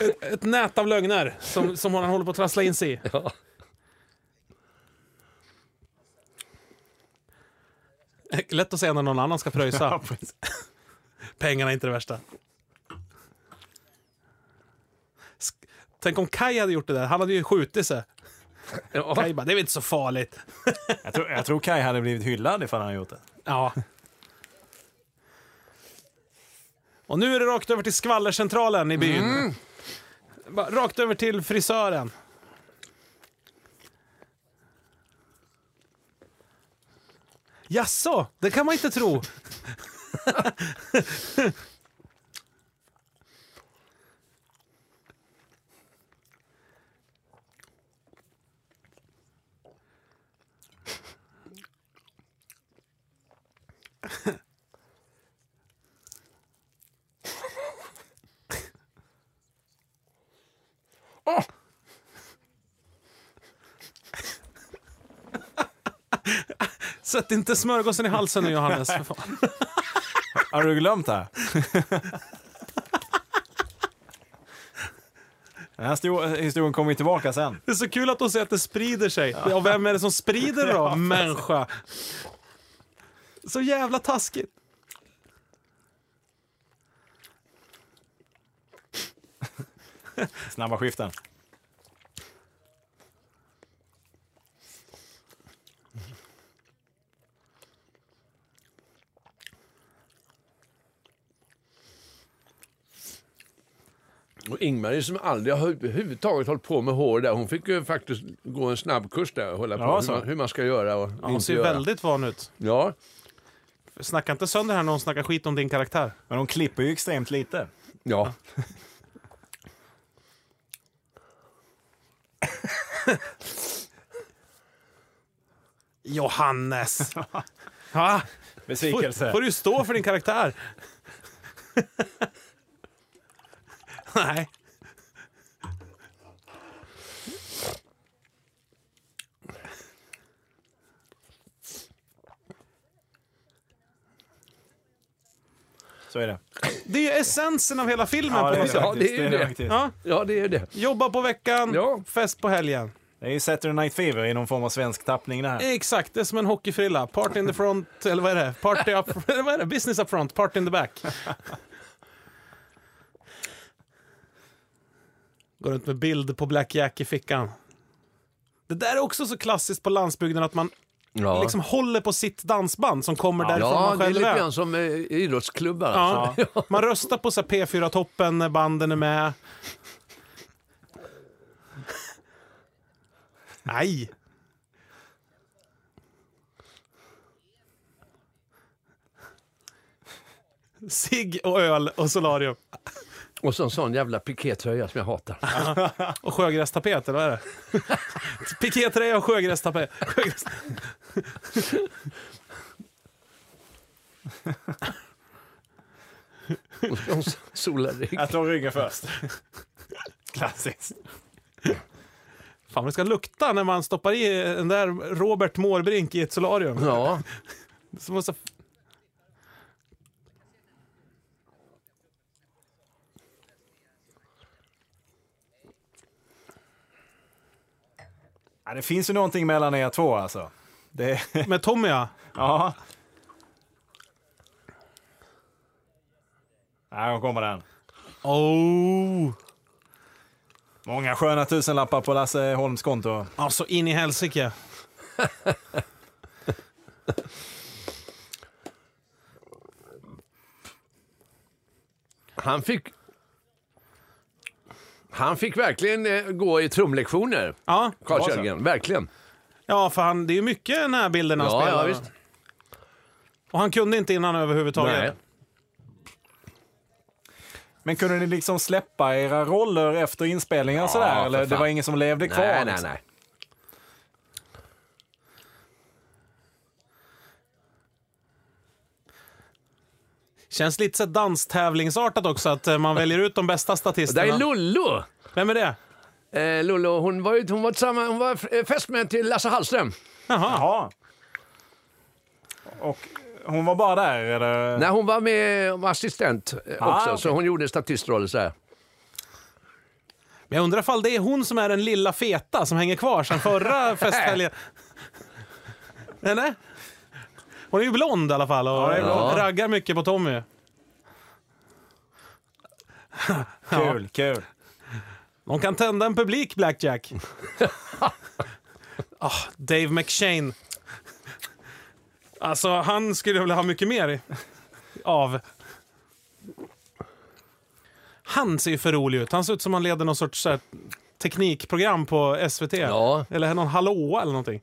Ett, ett nät av lögner som, som han håller på att trassla in sig i.
Ja.
Lätt att säga när någon annan ska pröjsa. Pengarna är inte det värsta. Tänk om Kai hade gjort det där. Han hade ju skjutit sig.
Ja.
Kai bara, det är väl inte så farligt.
Jag tror, jag tror Kai hade blivit hyllad ifall han hade gjort det.
Ja. Och nu är det rakt över till skvallercentralen i byn. Bara Rakt över till frisören. Jaså, det kan man inte tro. (laughs) (laughs) Sätt inte smörgåsen i halsen nu Johannes. för fan.
Har du glömt det här? Den här sto- historien kommer ju tillbaka sen.
Det är så kul att de säger att det sprider sig. Ja, vem är det som sprider det då? (laughs) Människa. Så jävla taskigt.
Snabba skiften.
Och Ingmarie som aldrig har överhuvudtaget hållit på med hår där, hon fick ju faktiskt gå en snabbkurs där och hålla på
Ja,
hur man, hur man ska göra och
Ja, hon ser
göra.
väldigt van ut.
Ja,
Snacka inte sönder här när hon snackar skit om din karaktär.
Men de klipper ju extremt lite.
ja. (laughs) (laughs)
Johannes! (laughs) Ja,
Besvikelse.
får, får du stå för din karaktär. (laughs) Nej.
Så är det.
Det är ju essensen av hela filmen
Ja,
på
det är
något sätt.
Ja, det är ju det.
faktiskt.
Ja,
ja, det är det.
jobba på veckan,
Ja.
fest på helgen.
Det är ju Saturday Night Fever i någon form av svensk tappning det här.
Exakt, det är som en hockeyfrilla. Party in the front, (laughs) eller vad är det? Party up, (laughs) vad är det? Business up front, party in the back. (laughs) Går runt med bild på Black Jack i fickan. Det där är också så klassiskt på landsbygden att man
Ja,
liksom håller på sitt dansband som kommer därifrån
ja
man
det är
själv
lite
är.
grann som eh, idrottsklubbar. alltså.
Ja. Man röstar på så här P4-toppen när banden är med. Nej. Sig och öl och solarium.
Och så en sån jävla pikétröja som jag hatar. (laughs)
Och sjögrästapet, eller vad är det? (laughs) Pikétröja och sjögrästapet. Sjögräs...
Och så (laughs) en Solarigg.
Jag tar ryggen först. Klassiskt.
Fan vad det ska lukta när man stoppar i den där Robert Mårbrink i ett solarium.
Ja,
Så måste...
Ja, det finns ju någonting mellan er två alltså. Det, (laughs)
Med Tommy ja.
ja. Här kommer den.
Oh.
Många sköna tusenlappar på Lasse Holms konto.
Alltså in i helsike.
han fick... Han fick verkligen eh, gå i trumlektioner,
Ja.
Carl
så.
Kjellgren. Verkligen.
ja, för han, det är ju mycket närbilder när han
Ja,
spelar.
ja, visst.
Och han kunde inte innan överhuvudtaget.
Nej.
Men kunde ni liksom släppa era roller efter inspelningen
Ja,
sådär?
för
Eller det
fan.
var ingen som levde kvar?
Nej, nej,
liksom?
nej.
Känns lite så danstävlingsartat också, att eh, man väljer ut de bästa statisterna.
är Lollo.
Vem är det?
Eh, Lollo, hon var, ju, hon var, tillsammans, hon var eh, fästmö till Lasse Hallström.
Jaha.
Jaha. Och hon var bara där eller?
Nej, hon var med var assistent eh,
Ah,
också,
okej.
så hon gjorde statistroller så här.
Men jag undrar ifall det är hon som är den lilla feta som hänger kvar sedan förra (laughs) festhelgen. Eller? Hon är ju blond i alla fall och
Ja,
raggar mycket på Tommy. (laughs)
Kul, kul.
De kan tända en publik, Blackjack. (laughs) Ah, Dave McShane. Alltså, han skulle jag vilja ha mycket mer av. Han ser ju för rolig ut. Han ser ut som han leder någon sorts så här, teknikprogram på SVT.
Ja.
Eller någon hallåa eller någonting.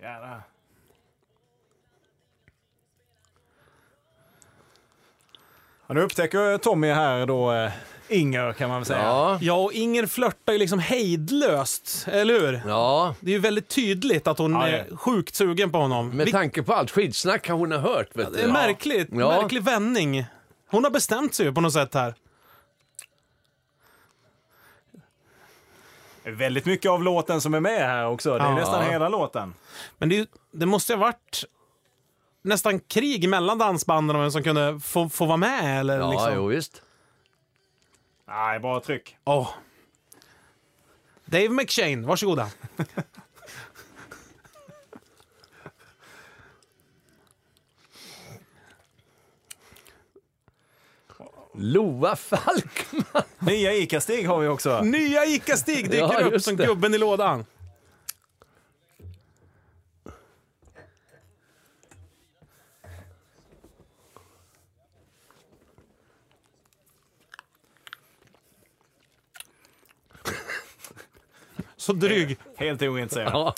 Jävlar. Nu upptäcker Tommy här då eh, Inger kan man väl säga.
Ja.
Ja, och Inger flörtar ju liksom hejdlöst, eller hur?
ja.
Det är ju väldigt tydligt att hon
Ja,
är sjukt sugen på honom.
Med
Vil-
tanke på allt skitsnack hon har hört. Vet
det är märkligt,
Ja.
märklig vändning. Hon har bestämt sig ju på något sätt här.
Väldigt mycket av låten som är med här också. Det är
Ja.
nästan hela låten.
Men det, det måste ju ha varit nästan krig mellan dansbanden om vem som kunde få, få vara med. Eller
Ja,
liksom.
jo, visst.
Nej, bra tryck.
Åh. Dave McShane, varsågoda.
Loa Falkman.
Nya Ica-Stig har vi också.
Nya Ica-Stig dyker
Ja,
upp
just
som
det.
gubben i lådan. Så dryg.
Helt ointresserad.
Ja.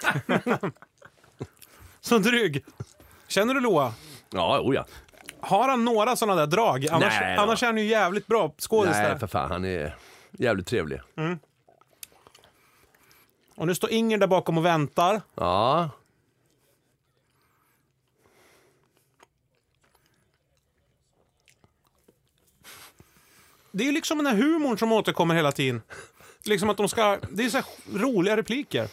(laughs)
Så dryg. Känner du Loa?
Ja, oh ja.
Har han några sådana där drag? Annars,
Nej då.
annars är han ju jävligt bra skådis
Nej,
där.
för fan. Han är jävligt trevlig.
Och nu står Inger där bakom och väntar.
Ja.
Det är ju liksom den här humorn som återkommer hela tiden. Liksom att de ska... Det är så här roliga repliker.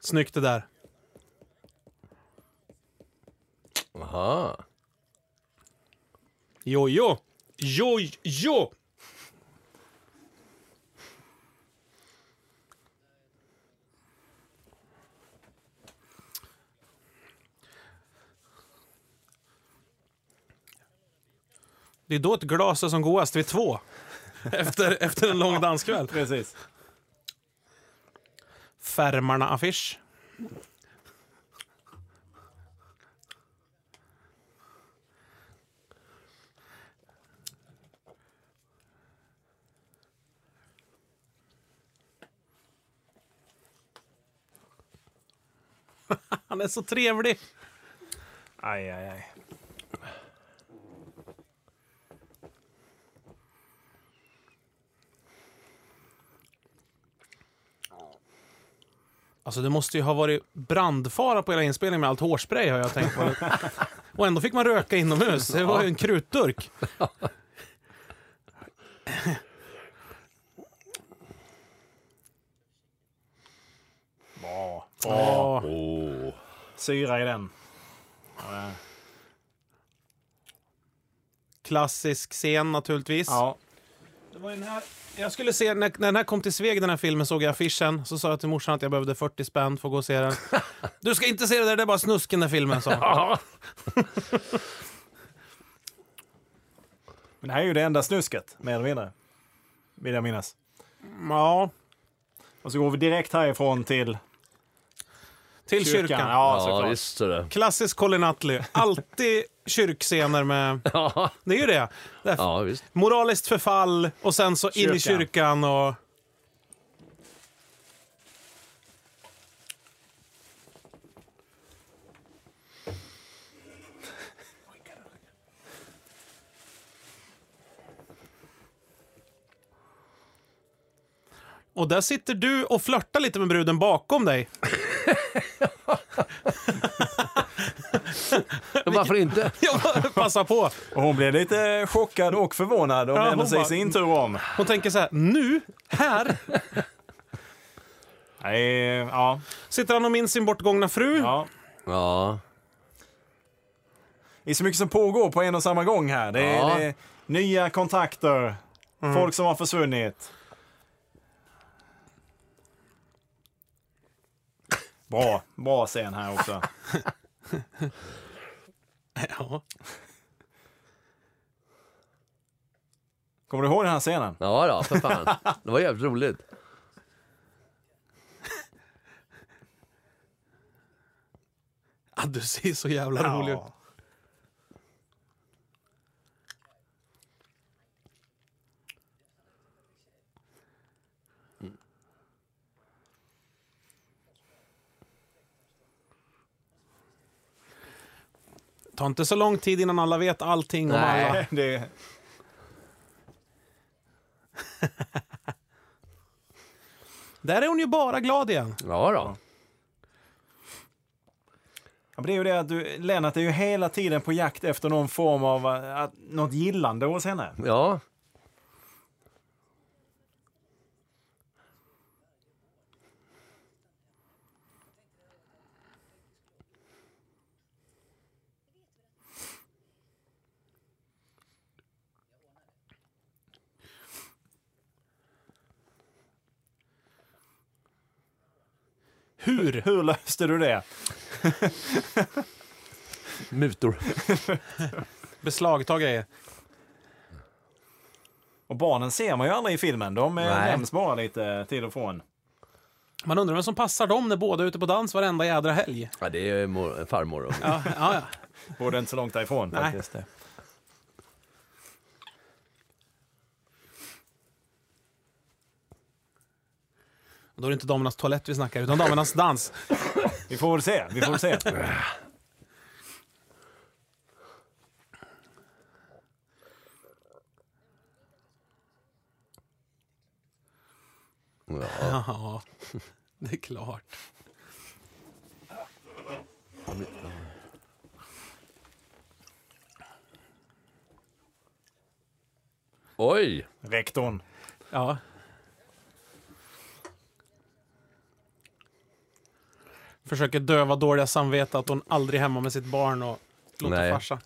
Snyggt det där.
Aha.
Jo, jo. Jo, jo. Det är då ett glas är som godast vid två. (laughs) Efter, efter en lång danskväll.
Precis.
Färmarna-affisch. Han är så trevlig.
Aj, aj, aj.
Alltså det måste ju ha varit brandfara på hela inspelningen med allt hårspray har jag tänkt på. (laughs) Och ändå fick man röka inomhus. Det var ju en krutdurk. (laughs)
Bra. Syra i den.
Klassisk scen naturligtvis.
Ja.
Det var den här. Jag skulle se, när, när den här kom till Sveg, den här filmen, såg jag affischen. Så sa jag till morsan att jag behövde 40 spänn för att gå och se den. (laughs) Du ska inte se det där, det är bara snusk den där filmen, sa.
Ja. (laughs)
Men det här är ju det enda snusket, mer eller mindre. Vill jag minnas.
Ja,
Och så går vi direkt härifrån till
till kyrkan.
kyrkan. Ja,
Ja,
såklart.
visst så det.
Klassisk Colin Nutley. Alltid kyrkscener med... (laughs)
Ja.
Det är ju det. det är
ja, visst.
Moraliskt förfall och sen så in i
Kyrkan.
kyrkan och... Och där sitter du och flörtar lite med bruden bakom dig.
Varför inte?
Passa på.
Och hon blev lite chockad och förvånad och
Ja,
sig i sin tur om.
Hon tänker så här, nu, här. (laughs)
Nej, ja.
Sitter han och minns sin bortgångna fru?
ja.
Ja.
Det är så mycket som pågår på en och samma gång här. Det är,
Ja.
det är nya kontakter, folk som har försvunnit. Bra, bra scen här också. (laughs)
Ja.
Kommer du ihåg den här scenen?
Ja, då, för fan. Det var jävligt roligt. (laughs)
Ah, du ser så jävla rolig ut. Ta inte så lång tid innan alla vet allting om
Nej.
alla.
Det, (laughs)
Där är hon ju bara glad igen.
Ja, då.
Ja, men det är ju det att du, Lennart är ju hela tiden på jakt efter någon form av uh, att, något gillande hos henne.
Ja.
Hur?
Hur löste du det?
Mutor.
Beslagta grejer.
Och barnen ser man ju aldrig i filmen. De eh,
Nej.
nämns bara lite till och från.
Man undrar vem som passar dem när båda är ute på dans varenda jädra helg.
Ja, det är mor, farmor. Och.
Ja, ja, ja.
Borde inte så långt därifrån
Nej.
faktiskt.
Då är det inte damernas toalett vi snackar, utan damernas dans.
Vi får väl se. Vi får väl se.
Ja.
Ja, det är klart.
Oj!
Rektorn.
Ja. Försöker döva dåliga samvete att hon aldrig är hemma med sitt barn och låter
Nej.
farsa.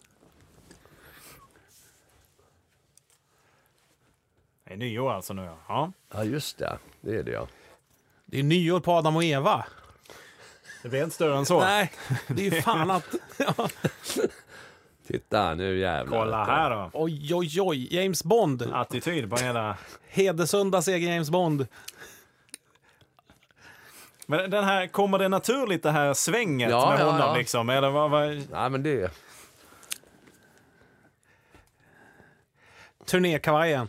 Det är nyår alltså nu. ja. Ja.
Ja, just det. Det är det, ja.
Det är nyår på Adam och Eva.
Det blir inte större än så.
Nej, det är ju fan att... (laughs) Ja.
Titta, nu jävlar.
Kolla här då.
Oj, oj, oj. James Bond.
Attityd på hela...
Hedesunda egen James Bond.
Men den här, kommer det naturligt det här svänget
Ja,
med
ja,
honom
ja.
liksom? Eller vad, vad...
Nej, men det...
Turnékavajen.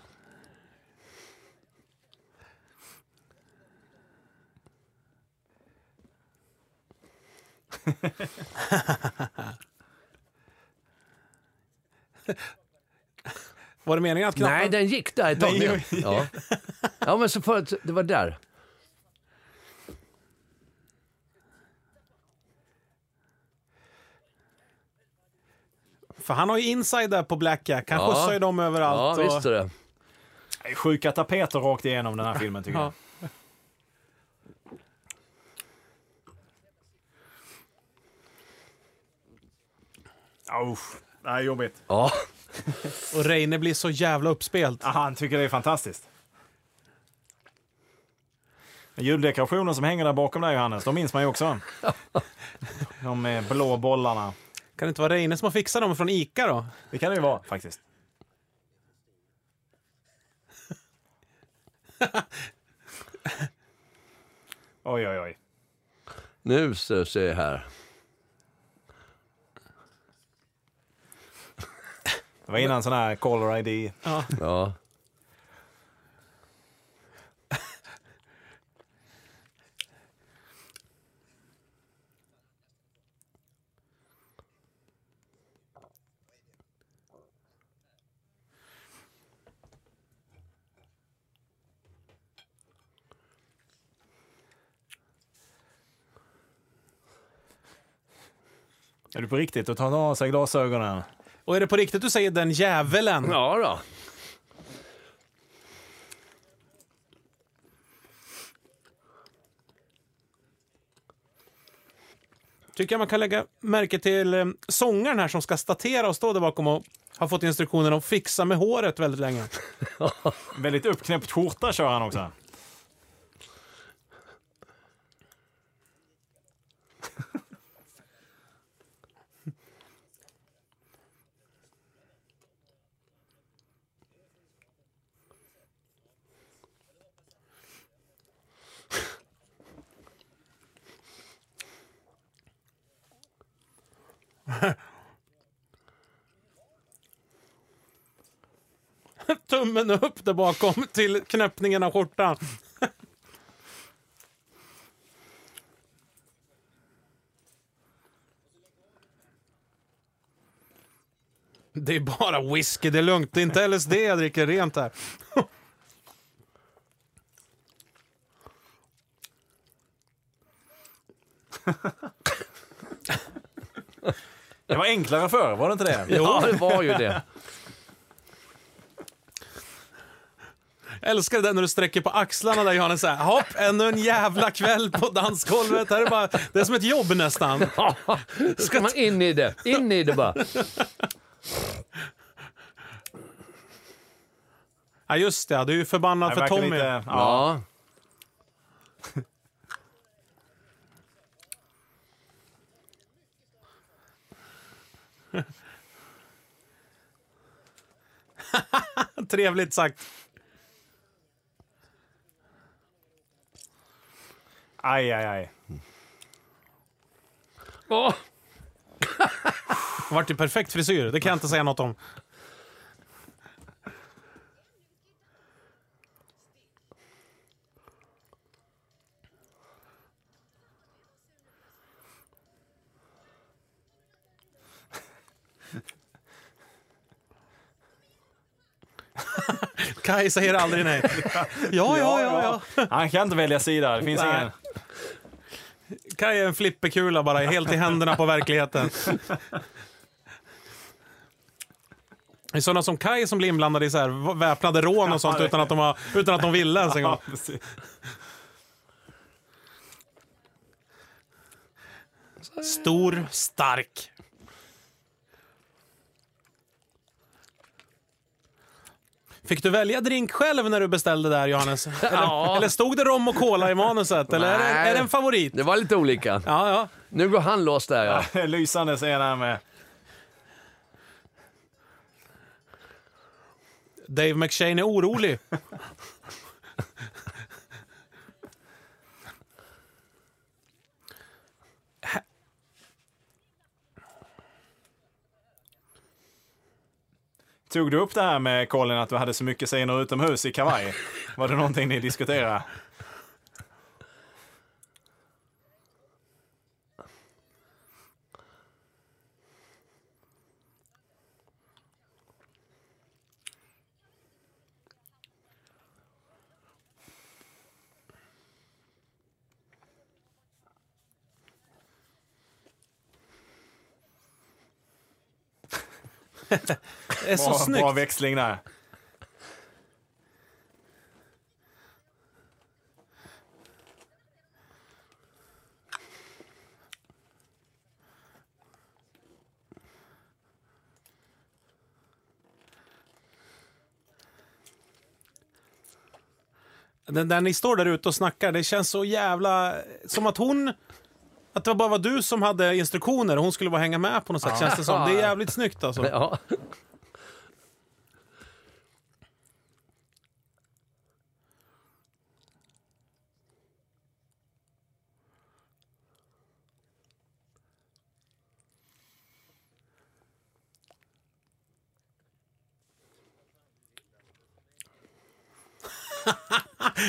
(laughs) Var det meningen att knappen...
Nej, den gick där ett tag. Ja. ja, men så för, det var där.
För han har ju inside där på Blackjack. Han
Ja.
skjutsar ju dem
Ja,
överallt. och...
visst är det.
Det är Sjuka tapeter rakt igenom den här (laughs) filmen tycker
Ja.
jag. Oh, det här är jobbigt.
Ja. (laughs)
Och Reine blir så jävla uppspelt.
Aha, han tycker det är fantastiskt. Juldekorationen som hänger där bakom dig Johannes, de minns man ju också. (laughs) De med blå bollarna.
Kan det inte vara Reine som har fixat dem från Ica då?
Det kan det ju vara faktiskt. (laughs) Oj, oj, oj.
Nu ska se jag här.
Det var innan sån här caller ID.
Ja.
Är det på riktigt? Då tar han av sig glasögonen.
Och är det på riktigt du säger den djävulen?
Ja då.
Tycker jag man kan lägga märke till eh, sångaren här som ska statera och stå där bakom och har fått instruktionen att fixa med håret väldigt länge. (laughs)
väldigt uppknäppt skjorta kör han också. (laughs)
Tummen upp där bakom till knäppningen av skjortan. (laughs) Det är bara whisky, det är lugnt. Det är inte LSD jag dricker rent här. (laughs)
Det var enklare förr, var det inte det?
Ja, det var ju det.
Jag älskar det när du sträcker på axlarna där Johannes säger hopp, ännu en jävla kväll på dansgolvet. Här är bara, det är som ett jobb nästan.
Ja, ska man in i det. In i det bara.
Ja just det, du är ju förbannad för Tommy.
lite- ja.
Ja. (laughs)
Trevligt sagt.
Aj, aj, aj.
Åh,
Det vart ju perfekt frisyr, det kan jag inte säga något om. (laughs) Kai säger aldrig nej. Ja, ja, ja. ja.
Han kan inte välja sida. Det finns ingen...
Kai är en flipperkula bara, helt i händerna på verkligheten. Det är sådana som Kai som blir inblandade i så här väpnade rån och sånt utan att de, har, utan att de ville ens en gång. Stor, stark. Fick du välja drink själv när du beställde där, Johannes? (laughs) Eller,
Ja.
eller stod det rom och cola i manuset? Eller är det, är det en favorit?
det var lite olika.
Ja, ja.
Nu går han loss där ja. (laughs)
Lysande säger han med.
Dave McShane är orolig. (laughs)
Tog du upp det här med Colin att du hade så mycket scener utomhus i kavaj? Var det någonting ni diskuterade?
Det är så
Bra,
snyggt.
bra växling där.
Den där ni står där ute och snackar, det känns så jävla... Som att hon... Att det bara var du som hade instruktioner och hon skulle bara hänga med på något sätt, känns det som. Det är jävligt snyggt alltså.
ja.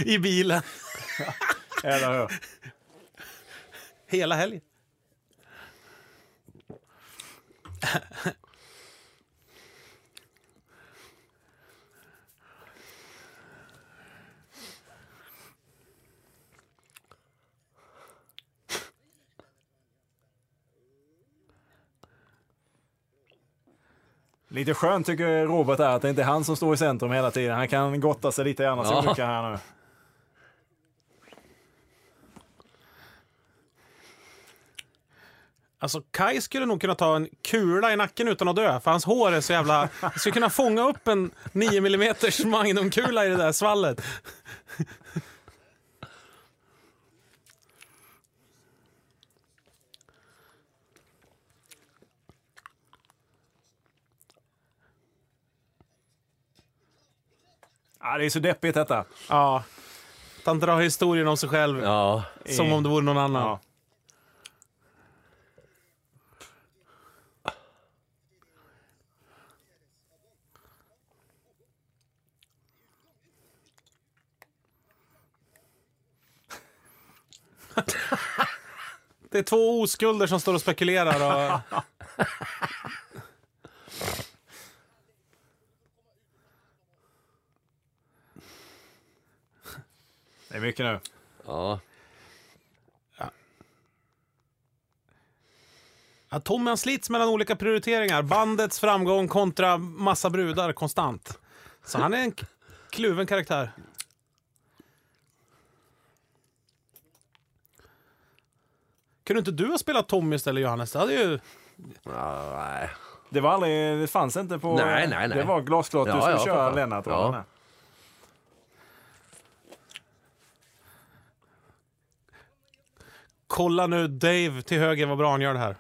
I bilen. Hela helgen.
Lite skönt tycker Robert är att det inte är han som står i centrum hela tiden. Han kan gotta sig lite i andras
Ja.
här nu.
Alltså Kai skulle nog kunna ta en kula i nacken utan att dö, för hans hår är så jävla... Han skulle kunna fånga upp en 9 mm magnumkula i det där svallet.
Ja, det är så deppigt detta.
Ja. Att han drar historien om sig själv
Ja.
som om det vore någon annan.
Ja.
Det är två oskulder som står och spekulerar. Och...
Det är mycket nu.
ja.
Ja, Tommy han slits mellan olika prioriteringar. Bandets framgång kontra massa brudar konstant. Så han är en kluven karaktär. Kunde inte du ha spelat Tommy istället Johannes? Det hade ju...
nej.
Det var aldrig, det fanns inte på...
Nej, nej, nej.
Det var glasklart du
Ja,
skulle
ja,
köra
fan.
Lennart.
Ja.
Kolla nu Dave till höger vad bra han gör det här.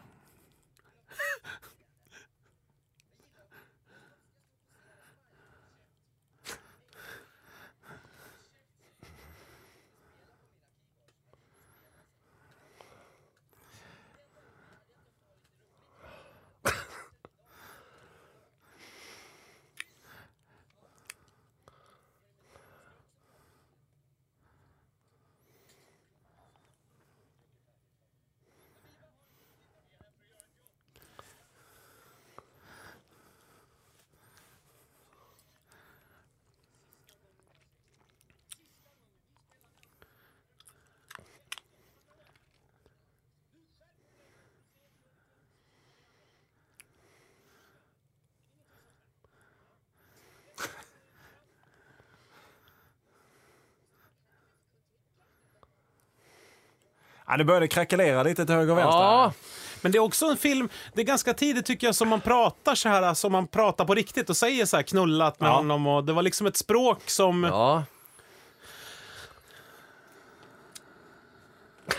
Ja, det började krackelera lite till höger och vänster.
Ja.
Men det är också en film, det är ganska tidigt tycker jag som man pratar så här, som man pratar på riktigt och säger så här knullat med
Ja.
honom och det var liksom ett språk som...
ja.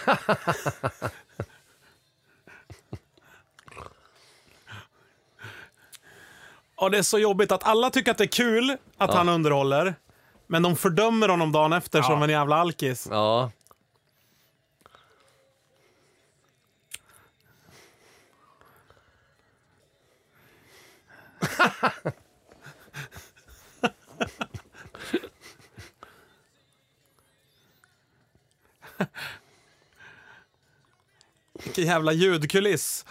(laughs)
Och det är så jobbigt att alla tycker att det är kul att han underhåller. Men de fördömer honom dagen efter som en jävla alkis.
ja.
Vilken jävla ljudkuliss.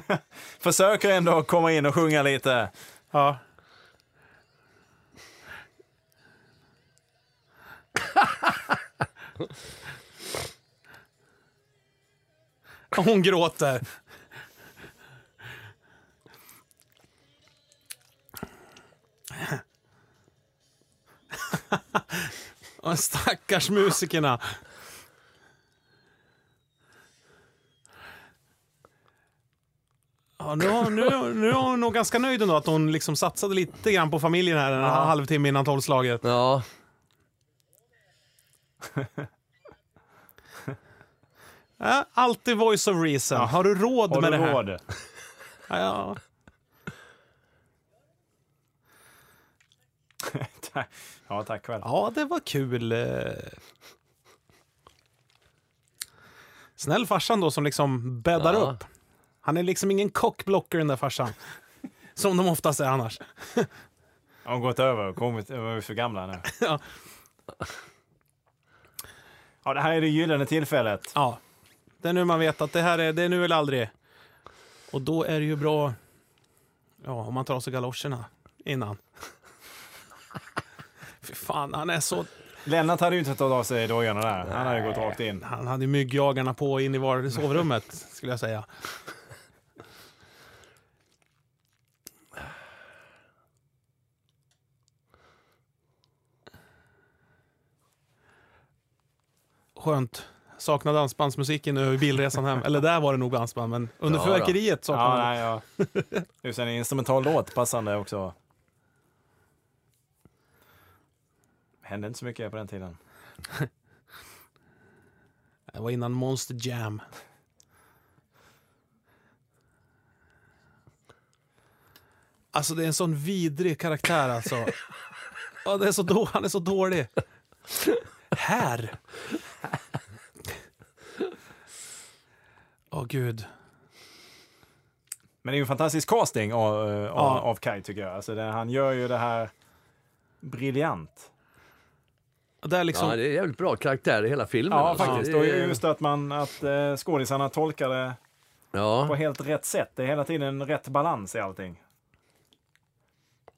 (laughs)
Försöker ändå komma in och sjunga lite.
Ja. (laughs) Hon gråter. (laughs) Och stackars musikerna. Ja, nu, har- nu, nu är hon nog ganska nöjd ändå att hon liksom satsade lite grann på familjen här en halvtimme innan tolvslaget.
ja. (laughs)
Ja, alltid voice of reason. Har du råd
Har
med
du
det här?
råd?
Ja, ja. (laughs)
Ja, tack själv.
ja, det var kul. Snäll farsan då som liksom bäddar
Ja.
upp. Han är liksom ingen cockblocker den där farsan. (laughs) Som de oftast är annars. (laughs)
Har hon gått över och kommit, vi för gamla nu? (laughs)
Ja.
Ja, det här är det gyllene tillfället.
Ja, det är nu man vet att det här är, det är nu eller aldrig. Och då är det ju bra ja, om man tar av sig galoscherna innan. Fy fan, han är så...
Lennart hade ju inte tagit av sig dojorna där. Han hade gått rakt in.
Han hade myggjagarna på in i var sovrummet, skulle jag säga. Skönt. Saknar dansbandsmusiken nu över bilresan hem. Eller där var det nog dansband, men under
Ja,
fyrverkeriet
Ja,
saknar man.
nej, ja. Det sen en instrumental låt, passande också. Hände inte så mycket på den tiden. (laughs)
Det var innan Monster Jam. Alltså det är en sån vidrig karaktär alltså. Ja, det är så då, han är så dålig. Här. Åh gud.
Men det är ju en fantastisk casting av, eh, av,
Ja.
av Kai tycker jag. Alltså det, han gör ju det här briljant.
Det är liksom,
Ja, det är jävligt bra karaktär i hela filmen.
Ja,
alltså.
faktiskt.
Det
Och
är-
just att, man, att eh, skådisarna tolkar det på
Ja,
helt rätt sätt. Det är hela tiden rätt balans i allting.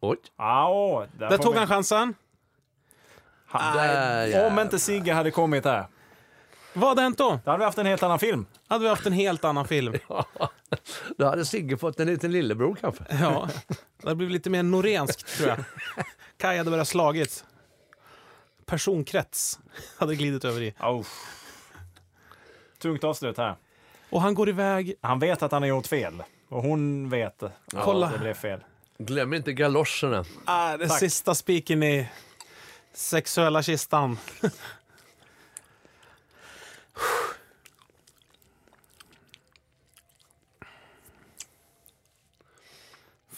oj.
Ah, åh, där
där tog
vi-
han chansen.
Han,
Där,
om inte Sigge hade kommit där,
Vad hade hänt då?
då hade vi haft en helt annan film.
Hade vi haft en helt annan film. (laughs)
Då hade Sigge fått en liten lillebror kanske. (laughs)
Ja, det hade blivit lite mer norenskt tror jag. Kaj hade börjat slagits. Personkrets hade glidit över i.
Oh. Tungt avslut här.
Och han går iväg.
Han vet att han har gjort fel. Och hon vet att
Kolla.
det blev fel.
Glöm inte galoscherna.
Ah, den
Tack.
sista spiken i sexuella kistan.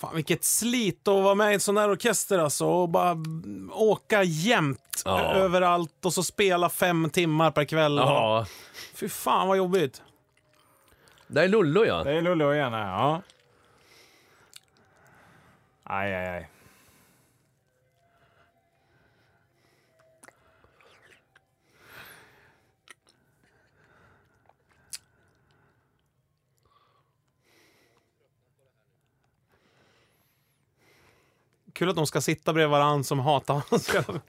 Fan vilket slit att vara med i en sån här orkester alltså och bara åka jämt
Ja.
överallt och så spela fem timmar per kväll.
Ja,
Fy fan vad jobbigt.
det är Lollo ja.
Det är Lollo igen ja. Aj, aj, aj.
Kul att de ska sitta bredvid varandra som hatar varandra.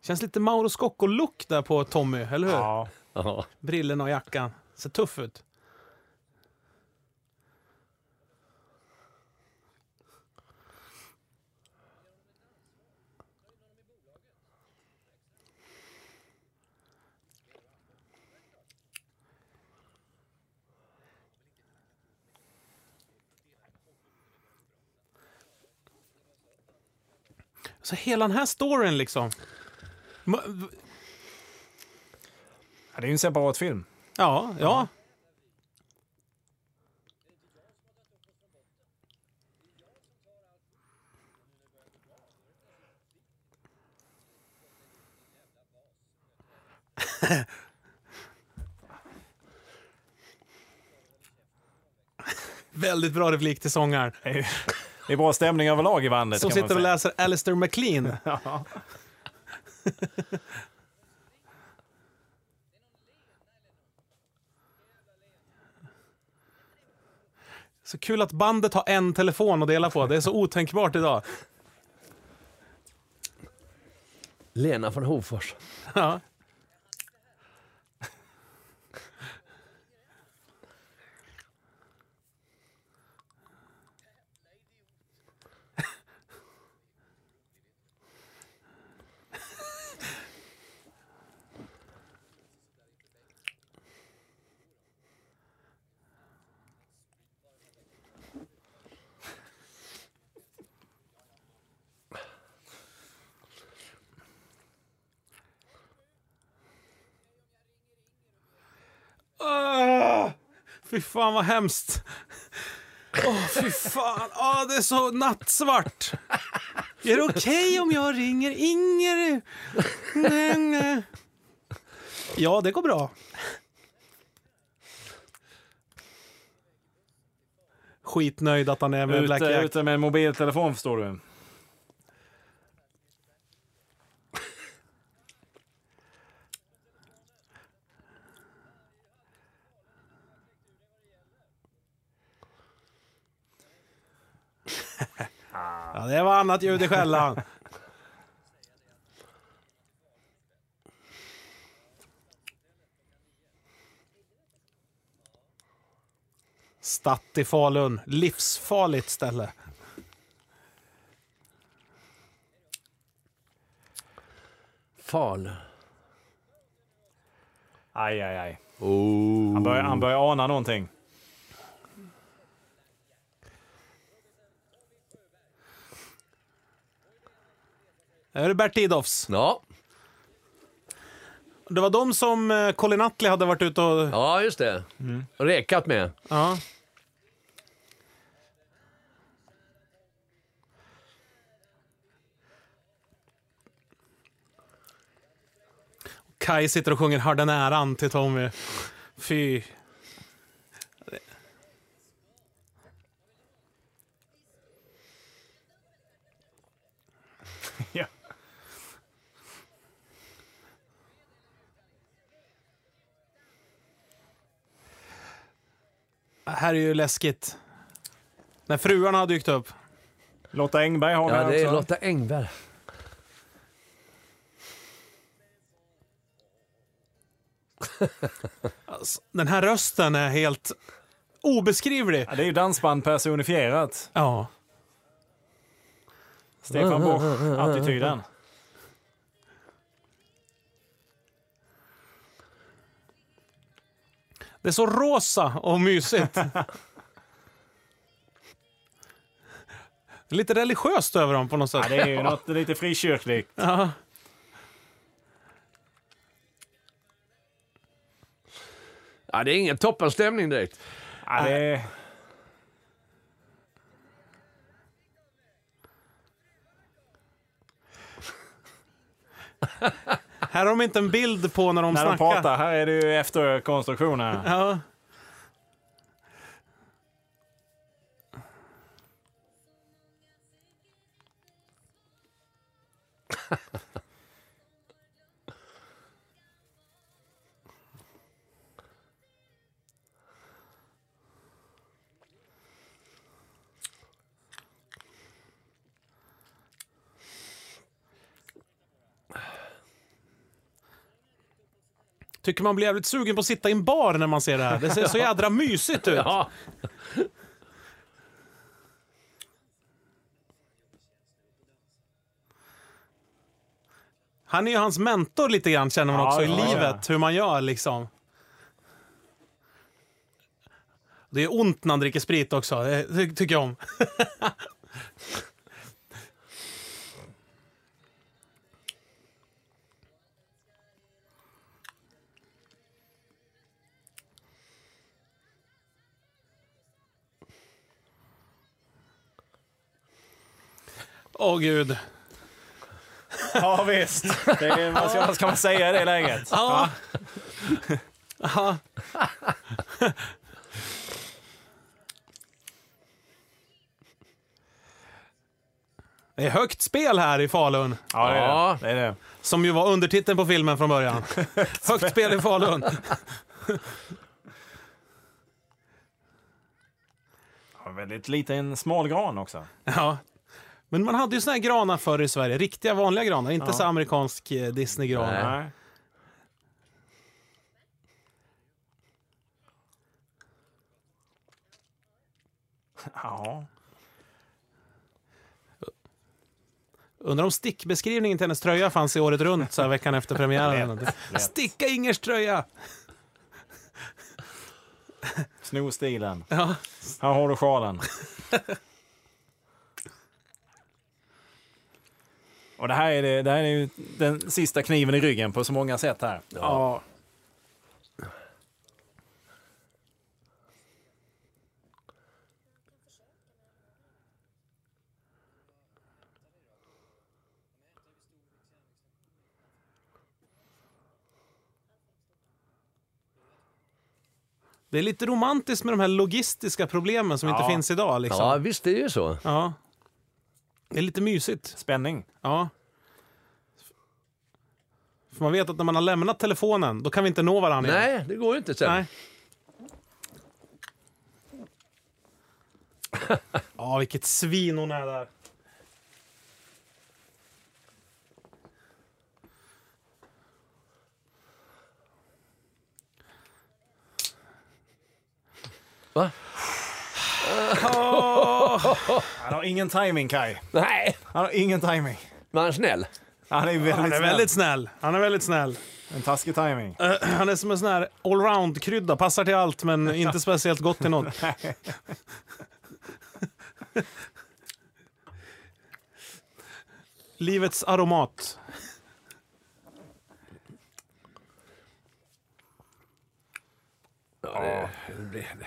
Känns lite Mauro Scocco-look där på Tommy, eller hur?
Ja.
ja.
Brillorna och jackan. Ser tuff ut. Så hela den här storyn liksom.
Ja, Det är ju en separat film.
Ja, ja. (laughs) Väldigt bra replik till sångaren.
Det är, bra stämning överlag i bandet.
Som
kan man
sitter och läser Alistair MacLean. (laughs)
Ja.
Så kul att bandet har en telefon att dela på. Det är så otänkbart idag.
Lena från Hofors.
Ja. Ah, fy fan vad hemskt. Åh, fy fan. Ah, det är så nattsvart. Är det okej om jag ringer Inger? Nej, nej. Ja, det går bra. Skitnöjd att han är med Black
Ute,
Jack.
ute med en mobiltelefon förstår du.
Annat ljud i skällan. Statt i Falun. Livsfarligt ställe.
Fal.
Aj, aj, aj.
Oh.
Han börjar, han börjar ana någonting.
Är det Bert Idolfs?
Ja.
Det var de som eh, Colin Nutley hade varit ute och...
ja, just det. Och rekat med.
Ja. Kai sitter och sjunger Har den äran till Tommy. Fy.
Ja.
Här är ju läskigt. När fruarna har dykt upp.
Lotta Engberg har vi
Ja, det är
också.
Lotta Engberg. (laughs)
Alltså, den här rösten är helt obeskrivlig.
Ja, det är ju dansband personifierat.
Ja.
Stefan Bosch-attityden.
Det är så rosa och mysigt. Lite religiöst över dem på något sätt.
Ja, det är ju något lite frikyrkligt.
Ja.
Ja, det är ingen toppenstämning direkt.
Ja, det.
Här har de inte en bild på när de
När de
snackar.
pratar, här är det ju efterkonstruktioner.
Ja. Tycker man blir jävligt sugen på att sitta i en bar när man ser det här. Det ser så jädra mysigt ut. (laughs)
Ja.
Han är ju hans mentor lite grann känner man
Ja,
också i
ja,
livet. Hur man gör liksom. Det är ont när han dricker sprit också. Det ty- tycker jag om. (laughs) Åh gud.
Ja, visst. Det är, vad, ska, vad ska man säga i det läget?
Ja. Ja. Det är högt spel här i Falun.
Ja, det är
Ja.
det. det, är det.
Som ju var undertiteln på filmen från början. (laughs) högt spel i Falun.
Ja, väldigt liten smal gran också.
Ja. Men man hade ju såna här granar förr i Sverige. Riktiga vanliga granar. Inte
Ja.
så amerikansk eh, Disney-gran.
Nej.
Ja.
Undrar om stickbeskrivningen till hennes tröja fanns i året runt så här veckan efter premiären.
lätt.
Sticka Ingers tröja!
Sno stilen.
Ja.
Här har du sjalen. (laughs) Och det här är, det, det här är ju den sista kniven i ryggen på så många sätt här.
ja. Det är lite romantiskt med de här logistiska problemen som inte
Ja.
finns idag. Liksom.
ja, visst det är ju så.
Ja. Det är lite mysigt.
Spänning.
Ja. För man vet att när man har lämnat telefonen, då kan vi inte nå varandra igen.
Nej, det går ju inte sen.
Nej. (laughs) Ja, vilket svin hon är där.
Va?
Han har ingen timing Kai.
Nej,
Han har ingen timing.
men han är snäll.
Han är väldigt,
Han är
snäll.
väldigt snäll. Han är väldigt snäll.
En taskig timing.
Eh, han är som en sån här allround-krydda. Passar till allt, men (laughs) inte speciellt gott till något. Livets aromat.
Ja, det, det, det.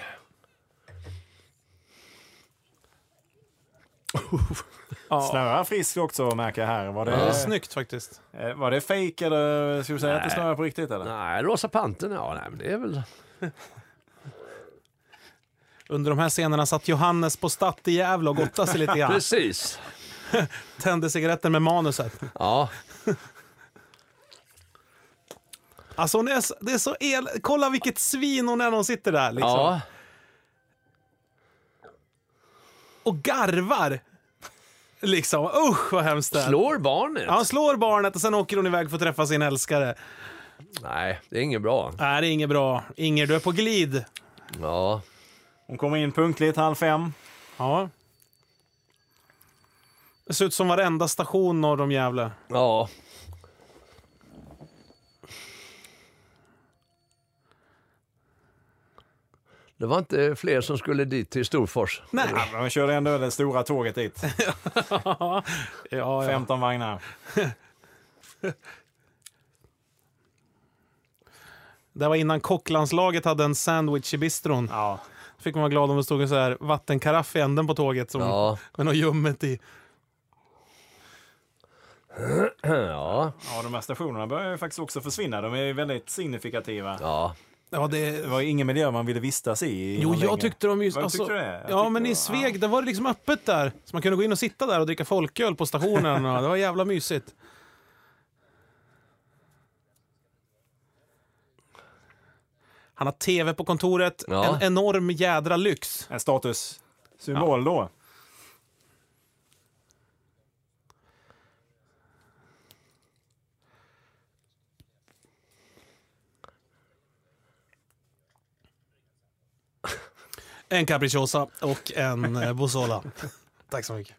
Ja.
Snöar friskt också märker jag här. Var det,
Det är snyggt faktiskt.
eh, var det fake eller skulle du säga att det
Nej.
snöar på riktigt eller?
Nej, Rosa Pantern, ja, nej, men det är väl...
Under de här scenerna satt Johannes på Statt i Gävle och gottade sig lite grann. (laughs)
Precis. (laughs)
Tände cigaretten med manuset.
Ja,
Alltså hon är det är så el... Kolla vilket svin hon är när hon sitter där liksom.
ja.
Och garvar. Liksom, usch vad hemskt det är.
Slår barnet?
Ja, Han slår barnet och sen åker hon iväg för att träffa sin älskare.
Nej, det är inget bra.
Nej, det är inget bra. Inger, du är på glid.
Ja,
Hon kommer in punktligt halv fem.
Ja. Det ser ut som varenda station norr om Gävle.
ja. Det var inte fler som skulle dit till Storfors.
Nej.
Men hon körde ändå det stora tåget dit. (laughs)
ja, ja.
15 vagnar.
Det var innan kocklandslaget hade en sandwich i bistron.
Ja.
Fick man vara glad om det stod en så här vattenkaraff i änden på tåget som,
Ja.
med något ljummet i. (clears throat)
Ja,
ja, de här stationerna börjar ju faktiskt också försvinna. De är ju väldigt signifikativa.
ja.
Ja, det...
Det var ingen miljö man ville vistas i.
Jo, jag
länge.
tyckte de ju...
Vad
Alltså,
tyckte det?
Ja, men
det
i Sveg, där var det liksom öppet där. Så man kunde gå in och sitta där och dricka folköl på stationen. Och det var jävla mysigt. Han har tv på kontoret.
Ja.
En enorm jädra lyx.
En statussymbol då.
En capricciosa och en eh, Bussola. (laughs) Tack så mycket.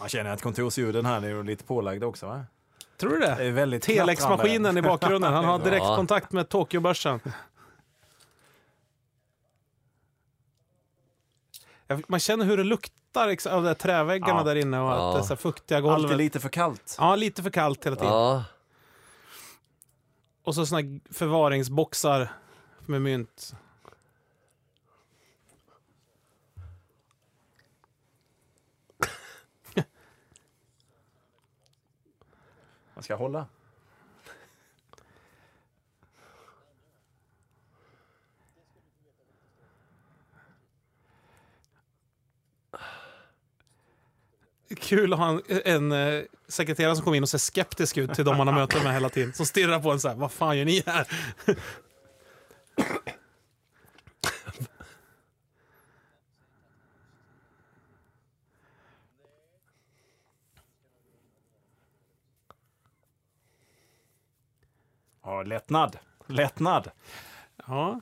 Man känner att kontorsljuden här är lite pålagda också va?
Tror du
Det
det?
är väldigt
Telexmaskinen i bakgrunden. Han har (laughs) direktkontakt med Tokyobörsen. Man känner hur det luktar av de där träväggarna
Ja.
där inne och
Ja.
att det är så här fuktiga
Alltid
golvet.
lite för kallt.
Ja, lite för kallt hela tiden.
ja.
Och så såna förvaringsboxar med mynt.
Man ska hålla.
Kul att ha en, en eh, sekreterare som kommer in och ser skeptisk ut till de man har möten med hela tiden. Som stirrar på en så här, vad fan gör ni här?
Ja, lättnad. Lättnad.
Ja.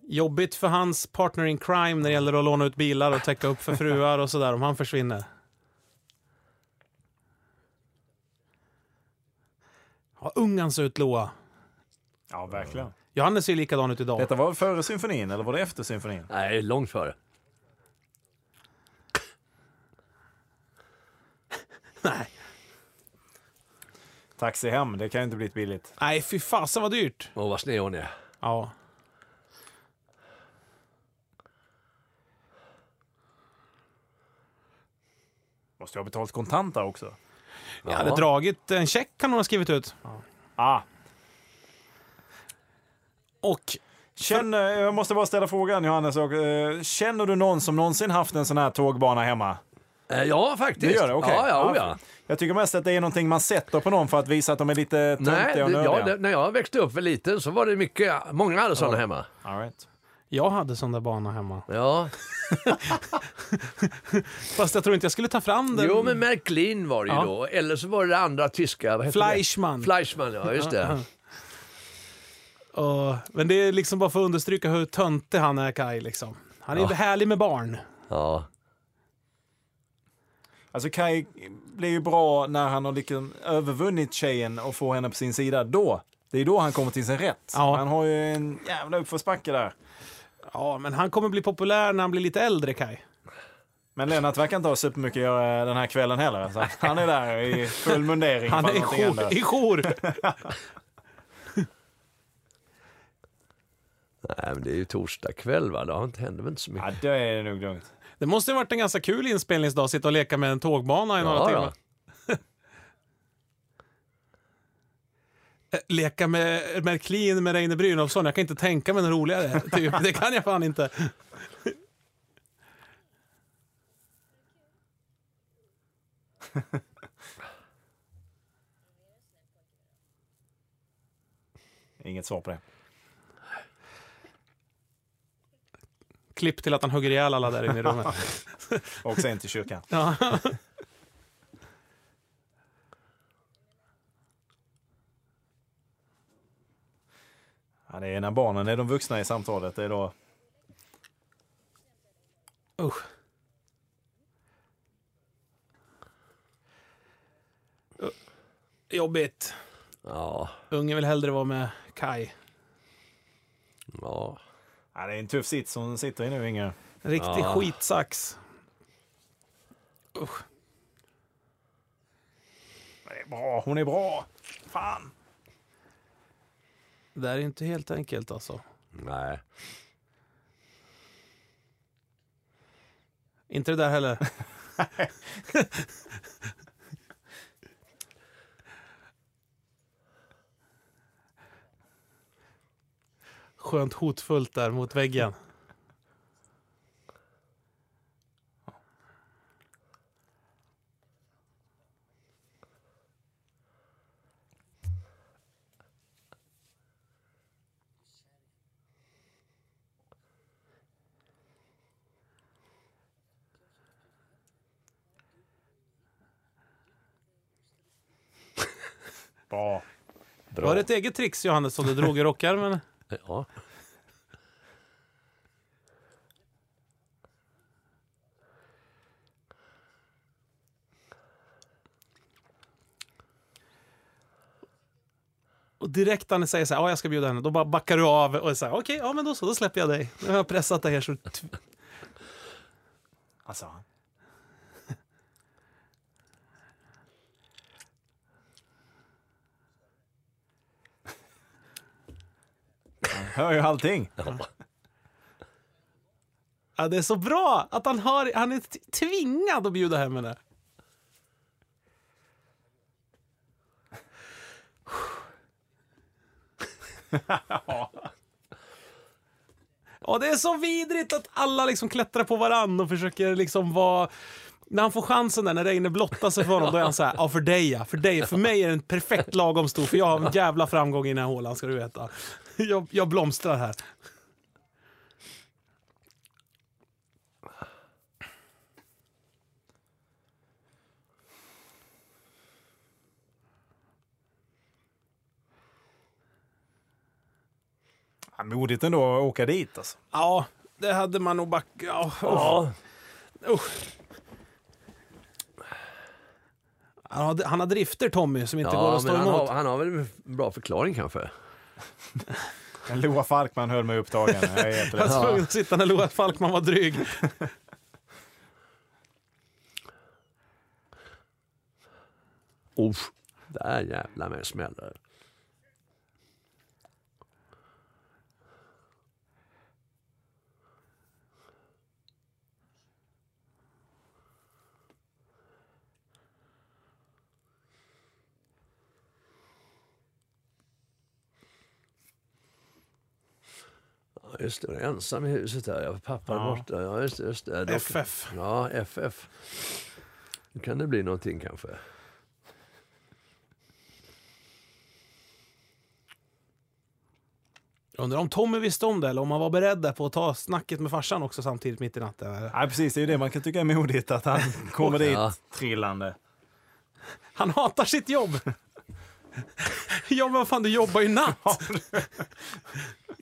Jobbigt för hans partner in crime när det gäller att låna ut bilar och täcka upp för fruar och sådär om han försvinner. Ja, ung han ser ut, Loa.
Ja, verkligen.
Johannes ser ju likadan ut idag.
Detta var före symfonin eller var det efter symfonin?
Nej, långt före.
Nej.
Taxi hem, det kan ju inte bli billigt.
Nej, fy fasen vad dyrt.
Åh, vad sned hon är.
Ja.
Måste jag ha betalt kontanter också?
Jag hade dragit en check kan hon ha skrivit ut.
Ah,
Och
känner, jag måste bara ställa frågan Johannes. Och, eh, känner du någon som någonsin haft en sån här tågbana hemma?
Eh, Ja, faktiskt.
Det gör det? Okej.
Ja, ja, oh, ja.
Jag tycker mest att det är någonting man sätter på någon för att visa att de är lite töntiga och nördiga.
ja, det, när jag växte upp för liten så var det mycket, många hade sådana hemma.
All right.
Jag hade sån där bana hemma.
Ja, (laughs) (laughs)
Fast jag tror inte jag skulle ta fram den.
jo men Märklin var det ju
Ja.
då. Eller så var det det andra tyska. Vad heter det?
Fleischmann.
Fleischmann, ja just det. (laughs)
Och, men det är liksom bara för att understryka hur töntig han är, Kai. Liksom. Han är
Ja.
härlig med barn.
Ja.
Alltså Kai blir ju bra när han har liksom övervunnit tjejen och får henne på sin sida. Då, det är då han kommer till sin rätt.
Ja.
Han har ju en jävla uppförsbacke där.
Ja, men han kommer bli populär när han blir lite äldre, Kai.
Men Lennart verkar inte ha supermycket att göra den här kvällen heller. Så han är där i full mundering.
Han är i jour.
händer.
I jour. (laughs)
Nej, men det är ju torsdag kväll va? Det har inte, händer väl inte så mycket.
Ja, det är nog lugnt.
Det måste ha varit en ganska kul inspelningsdag, sitta och leka med en tågbana i några
Ja,
timmar. Eh, Leka med Märklin med Reine Brynolfsson. Jag kan inte tänka mig något roligare. (laughs) Typ. Det kan jag fan inte.
Inget svar på det.
Klipp till att han hugger ihjäl alla där inne i rummet. (laughs)
Och sen till kyrkan.
Ja. (laughs)
Ja, det är när barnen är de vuxna i samtalet. Det är då...
Usch. Jobbigt.
Ja,
Ungen vill hellre vara med Kai.
ja.
Ja, det är en tuff sits som sitter i nu, Inge.
En riktig
Ja.
skitsax. Usch.
Det är bra. Hon är bra. Fan.
Det där är inte helt enkelt alltså.
Nej.
Inte det där heller. (laughs) (laughs) Skönt hotfullt där mot väggen.
Bra.
Bra.
Var det ett eget trix Johannes som du drog i rockärmen?
Ja.
Och direkt när ni säger så här, ja jag ska bjuda henne, då bara backar du av och säger okej, ja men då så, då släpper jag dig. Nu har jag pressat dig här så...
Alltså. Hör ju allting.
Ja, det är så bra att han, har, han är tvingad att bjuda hem henne. (laughs) Ja, det är så vidrigt att alla liksom klättrar på varann och försöker liksom vara... När han får chansen där, när Reine blottar sig för honom, då är han så här, ja för dig ja, för dig, för mig är den perfekt lagom stor, för jag har en jävla framgång i den här hålan ska du veta. (laughs) Jag, jag blomstrar här.
Ja, modigt ändå att åka dit alltså.
Ja, det hade man nog back... Ja,
Ja.
Han har, han har drifter, Tommy, som inte går
Ja,
att stå
han
emot.
har, han har väl en bra förklaring kanske. (laughs)
Men Loa Falkman höll mig upptagen. Jag är
Jag var tvungen att sitta när Loa Falkman var dryg.
Uff, där jävlar med smäller just det, jag är ensam i huset där. Jag pappa är
Ja.
borta. Ja, just det, just det. Dock-
FF.
Ja, FF. Nu kan det bli någonting kanske.
Undrar om Tommy visste om det eller om han var beredd på att ta snacket med farsan också samtidigt mitt i natten. eller?
Nej, precis. Det är ju det man kan tycka är modigt, att han (laughs) kommer dit
Ja.
trillande.
Han hatar sitt jobb! (laughs) ja men vad fan, du jobbar ju natt! (laughs)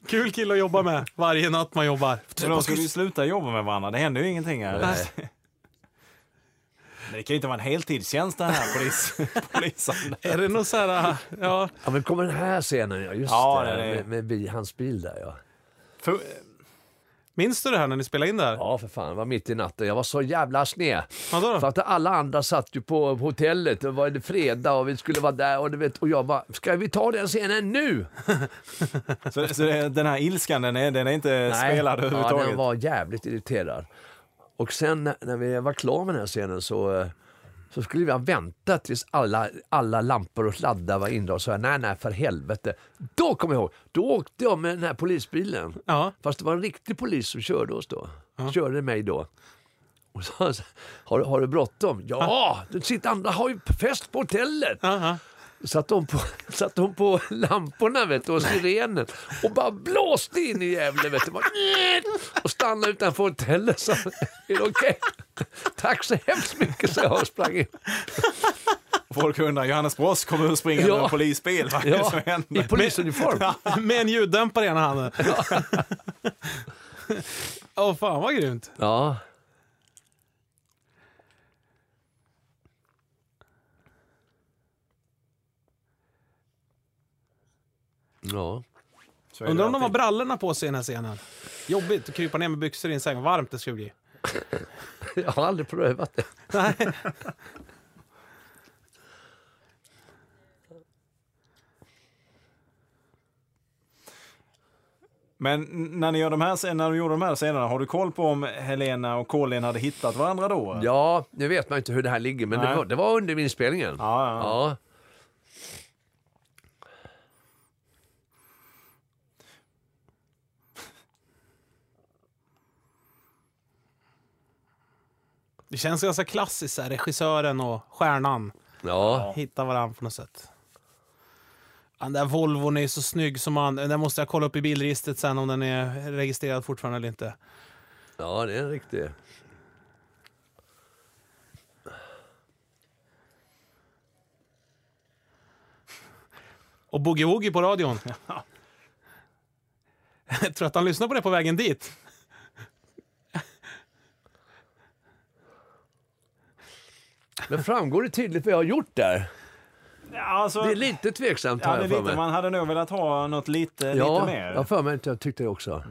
Kul kille att jobba med varje natt man jobbar.
Men de skulle ju sluta jobba med varandra. Det händer ju ingenting här.
Nej.
Men det kan ju inte vara en heltidstjänst det här, polis, (laughs) polisen.
Är det något så här, ja,
Ja, men kommer den här scenen, ja. Just
Ja,
det.
det är-
Med, med hans bil där, ja.
För,
minns du det här när ni spelade in det här?
Ja, för fan. Det var mitt i natten. Jag var så jävla sned.
Vadå då?
För att alla andra satt ju på hotellet. Det var det fredag och vi skulle vara där och, du vet, och jag bara, ska vi ta den scenen nu? (laughs)
så, så det, den här ilskan, den är, den är inte spelad
Ja,
överhuvudtaget?
den var jävligt irriterad. Och sen när, när vi var klara med den här scenen så, eh, så skulle vi ha väntat tills alla, alla lampor och sladdar var indragna. Så jag, nej, nej, för helvete. Då kommer jag ihåg, då åkte jag med den här polisbilen.
Ja.
Fast det var en riktig polis som körde oss då. Körde mig då. Och så, har, har du bråttom? Ja, den sitter andra har ju fest på hotellet.
Aha.
Satt de på, (laughs) satt de på lamporna vet du, och sirenen och bara blåste in i Gävle vet du. Bara, och stannade utanför hotellet. Så, är det okej? Tack så hemskt mycket, så jag och sprang in.
Folk undrar, Johannes Brost kommer ur springande
Ja.
med en polisbil. Vad
Ja,
som
i
händer?
polisuniform.
Med en ljuddämpare i ena handen. (laughs) Åh fan vad grymt.
Ja. Ja.
Undrar om de har brallorna på sig i den här scenen. Jobbigt att krypa ner med byxor i en säng. Varmt det skulle bli. (laughs)
Jag har aldrig prövat det.
Nej. (laughs)
Men när ni gör de här, scen- när du gjorde de här scenerna, har du koll på om Helena och Colin hade hittat varandra då?
Ja, nu vet man inte hur det här ligger, men det var, det var under inspelningen.
Ja, ja.
Ja.
Det känns ganska klassiskt, här, regissören och stjärnan
ja.
hittar varandra på något sätt. Den där Volvon är så snygg som man... Den måste jag kolla upp i bilregistret sen om den är registrerad fortfarande eller inte.
Ja, det är en riktig...
Och Boogie Woogie på radion. (laughs) Jag tror att han lyssnar på det på vägen dit.
Men framgår det tydligt vad jag har gjort där?
Ja, alltså,
Det är lite tveksamt
ja,
har jag för
lite,
mig.
man hade nog velat ha något lite,
Ja,
lite mer.
jag har för mig att jag tyckte det också.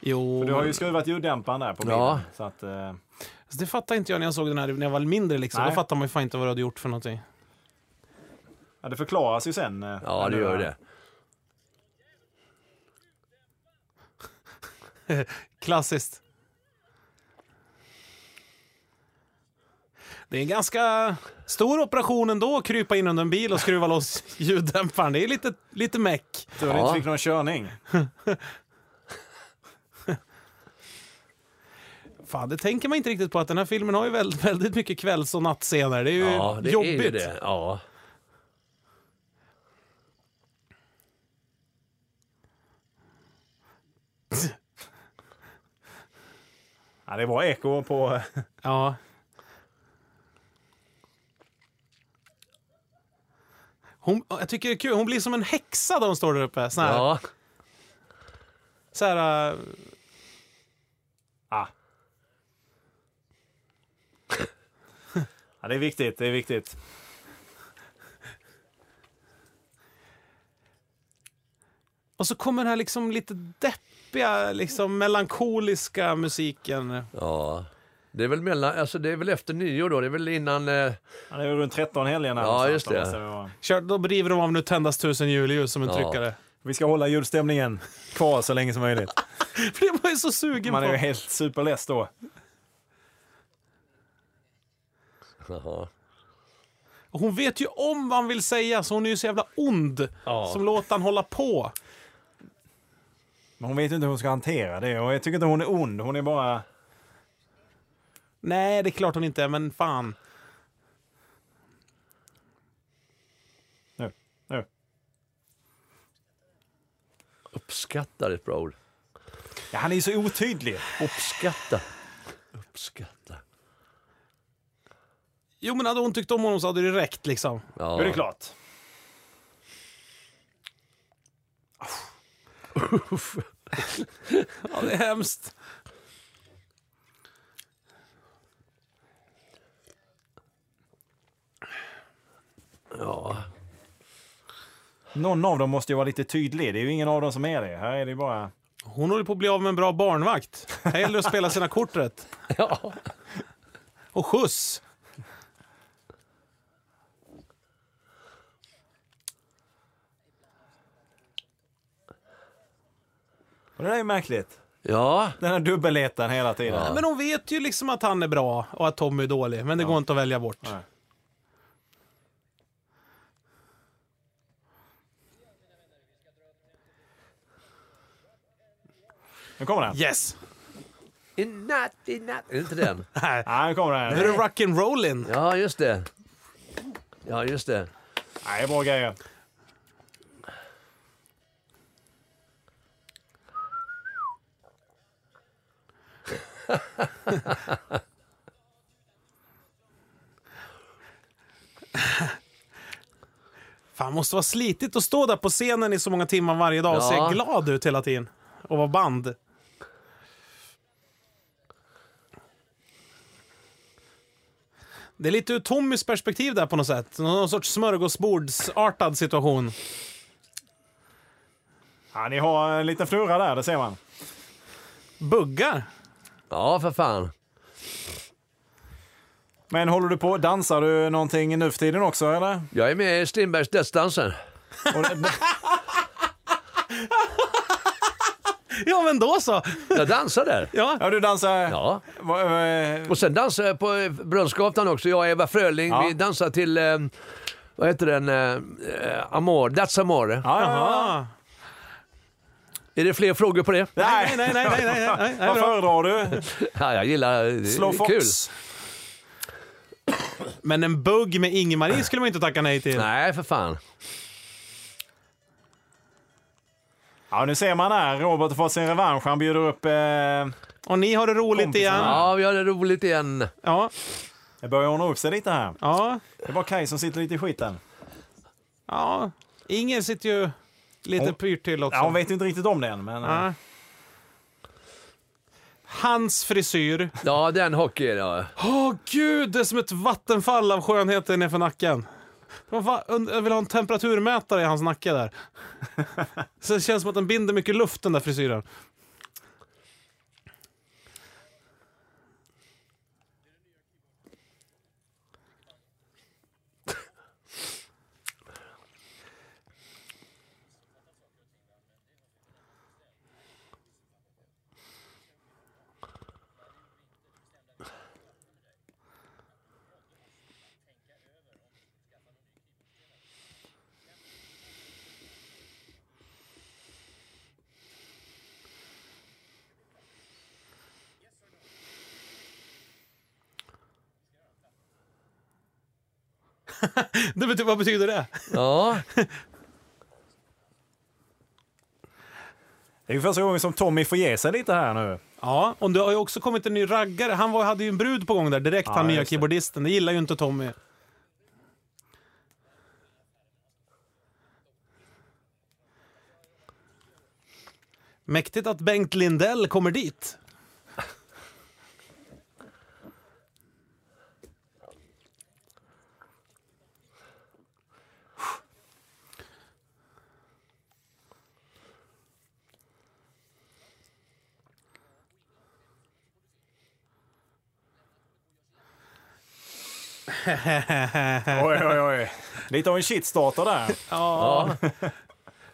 Jo,
Du har ju skruvat ljuddämparen där på bilen.
Ja.
Så att, eh,
det fattar inte jag när jag såg den här när jag var mindre. Liksom.
Nej.
Då fattar man ju fan inte vad du hade gjort för någonting.
ja, det förklaras ju sen. eh,
Ja, det
du-
gör det. (laughs)
Klassiskt. Det är en ganska stor operation ändå att krypa in under en bil och skruva loss (laughs) ljuddämparen. Det är lite, lite meck.
Tur
Ja.
inte fick någon körning. (laughs)
Fan, det tänker man inte riktigt på att den här filmen har ju väldigt, (laughs) väldigt mycket kvälls och nattscener. Det är ju
Ja, det
jobbigt.
är ju det. Ja.
Ja, det var eko på...
Ja. Hon, jag tycker det är kul, hon blir som en häxa då hon står där uppe. Sån här,
ja.
så här, äh,
Ah. (laughs) Ja, det är viktigt, det är viktigt.
och så kommer den här liksom lite deppiga, liksom melankoliska musiken.
ja. Det är väl mellan, alltså det är väl efter nyår då, det är väl innan... Eh,
Ja, det är runt 13 helgen här
Ja, just det.
Kör, då driver de av Nu tändas tusen julljus som en
Ja.
tryckare.
Vi ska hålla julstämningen kvar så länge som möjligt. (laughs)
För det var ju så sugen
Man är
på.
ju helt superless då.
jaha.
Hon vet ju om vad han vill säga, så hon är ju så jävla ond.
Ja.
Som låter han hålla på.
Men hon vet inte hur hon ska hantera det. Och jag tycker inte hon är ond. Hon är bara...
Nej, det är klart hon inte är, men fan.
Nu, nu.
Uppskattar ett bra ord.
Ja, han är ju så otydlig.
Uppskatta. Uppskatta.
Jo, men hade hon tyckt om honom så hade det räckt liksom.
Ja,
Ja, det är klart.
Ja, det är hemskt.
Ja.
Någon av dem måste ju vara lite tydlig. Det är ju ingen av dem som är det. Här är det bara...
Hon håller på att bli av med en bra barnvakt. Här gäller det att spela sina kort rätt.
ja.
Och skjuts.
Och det där är ju märkligt.
Ja.
Den här dubbelheten hela tiden.
Men hon vet ju liksom att han är bra och att Tommy är dålig. Men det går inte att välja bort.
Nej. Nu kommer den.
Yes!
In natt, in natt. Är det inte den? (laughs)
Nej.
Ja, nu kommer
Nu är
den.
det rock'n'rollin.
Ja, just det. Ja, just det.
Nej, bra grejer. (laughs)
Fan, måste vara slitigt att stå där på scenen i så många timmar varje dag och
Ja.
se glad ut hela tiden. Och vara band. Det är lite ur Tommys perspektiv där på något sätt. Någon sorts smörgåsbordsartad situation.
Ja, ni har en liten flurra där, det ser man.
Buggar.
Ja, för fan.
Men håller du på, dansar du någonting nu för tiden också eller?
Jag är med i Strindbergs Dödsdansen.
Ja, men då så.
Jag dansar där.
Ja,
Ja, du dansar...
Ja.
Va- eh,
Och sen dansar jag på eh, Brunnsgatan också. Jag och Eva Fröling,
Ja.
vi dansar till, eh, vad heter den, eh, eh, Amor, That's Amore.
Ja, ja, ja.
Är det fler frågor på det?
Nej, nej, nej, nej, nej, nej, nej,
Vad
bra.
föredrar du?
Ja, jag gillar, det
Slow
är
Fox?
kul.
Men en bugg med Ingemarie skulle man inte tacka nej till.
Nej, för fan.
Ja, nu ser man här. Robert har fått sin revansch. Han bjuder upp... Eh,
Och ni har det roligt
Kompisarna.
igen.
Ja, vi har det roligt igen.
Ja,
det börjar ordna upp sig lite här.
ja,
Det var Kaj som sitter lite i skiten.
ja. Inger sitter ju lite
Hon-
pyrt till också.
Ja, hon vet inte riktigt om det än, men... eh,
Ja. Hans frisyr.
Ja, den hockey, ja.
Åh gud, det är som ett vattenfall av skönhet nerför nacken. Jag vill ha en temperaturmätare i hans nacke där. (laughs) Så det känns som att den binder mycket luft den där frisyren. Det betyder, vad betyder det?
Ja,
Det är ju första gången som Tommy får ge sig lite här nu.
Ja, och det har ju också kommit en ny raggare. Han var, hade ju en brud på gång där direkt,
Ja,
han nya keyboardisten. Det gillar ju inte Tommy. Mäktigt att Bengt Lindell kommer dit. (laughs)
Oj, oj, oj. Lite av en shitstarter där.
Ja.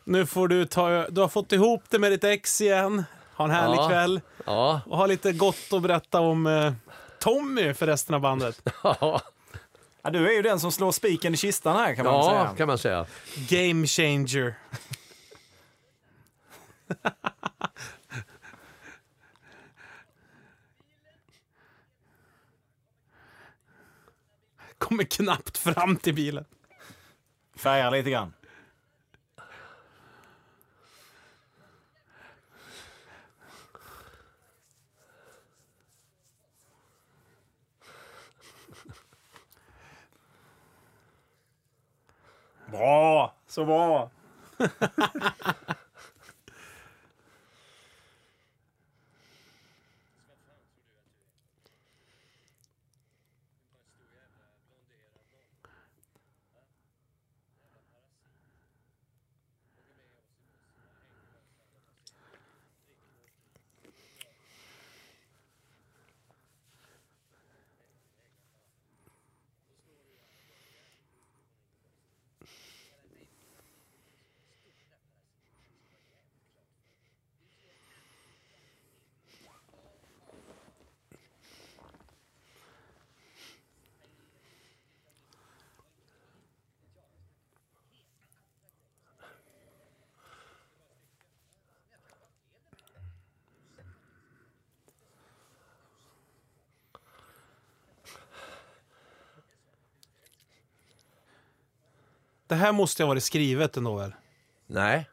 Nu får du ta... Du har fått ihop det med ditt ex igen. Ha en härlig
Ja.
kväll.
ja,
Och ha lite gott att berätta om eh, Tommy för resten av bandet. (laughs)
ja,
Ja, du är ju den som slår spiken i kistan här kan man
ja
säga.
kan man säga.
Game changer. (laughs) kommer knappt fram till bilen.
Färgar lite grann. Bra! Så bra! (laughs)
Det här måste ha varit skrivet ändå väl?
Nej.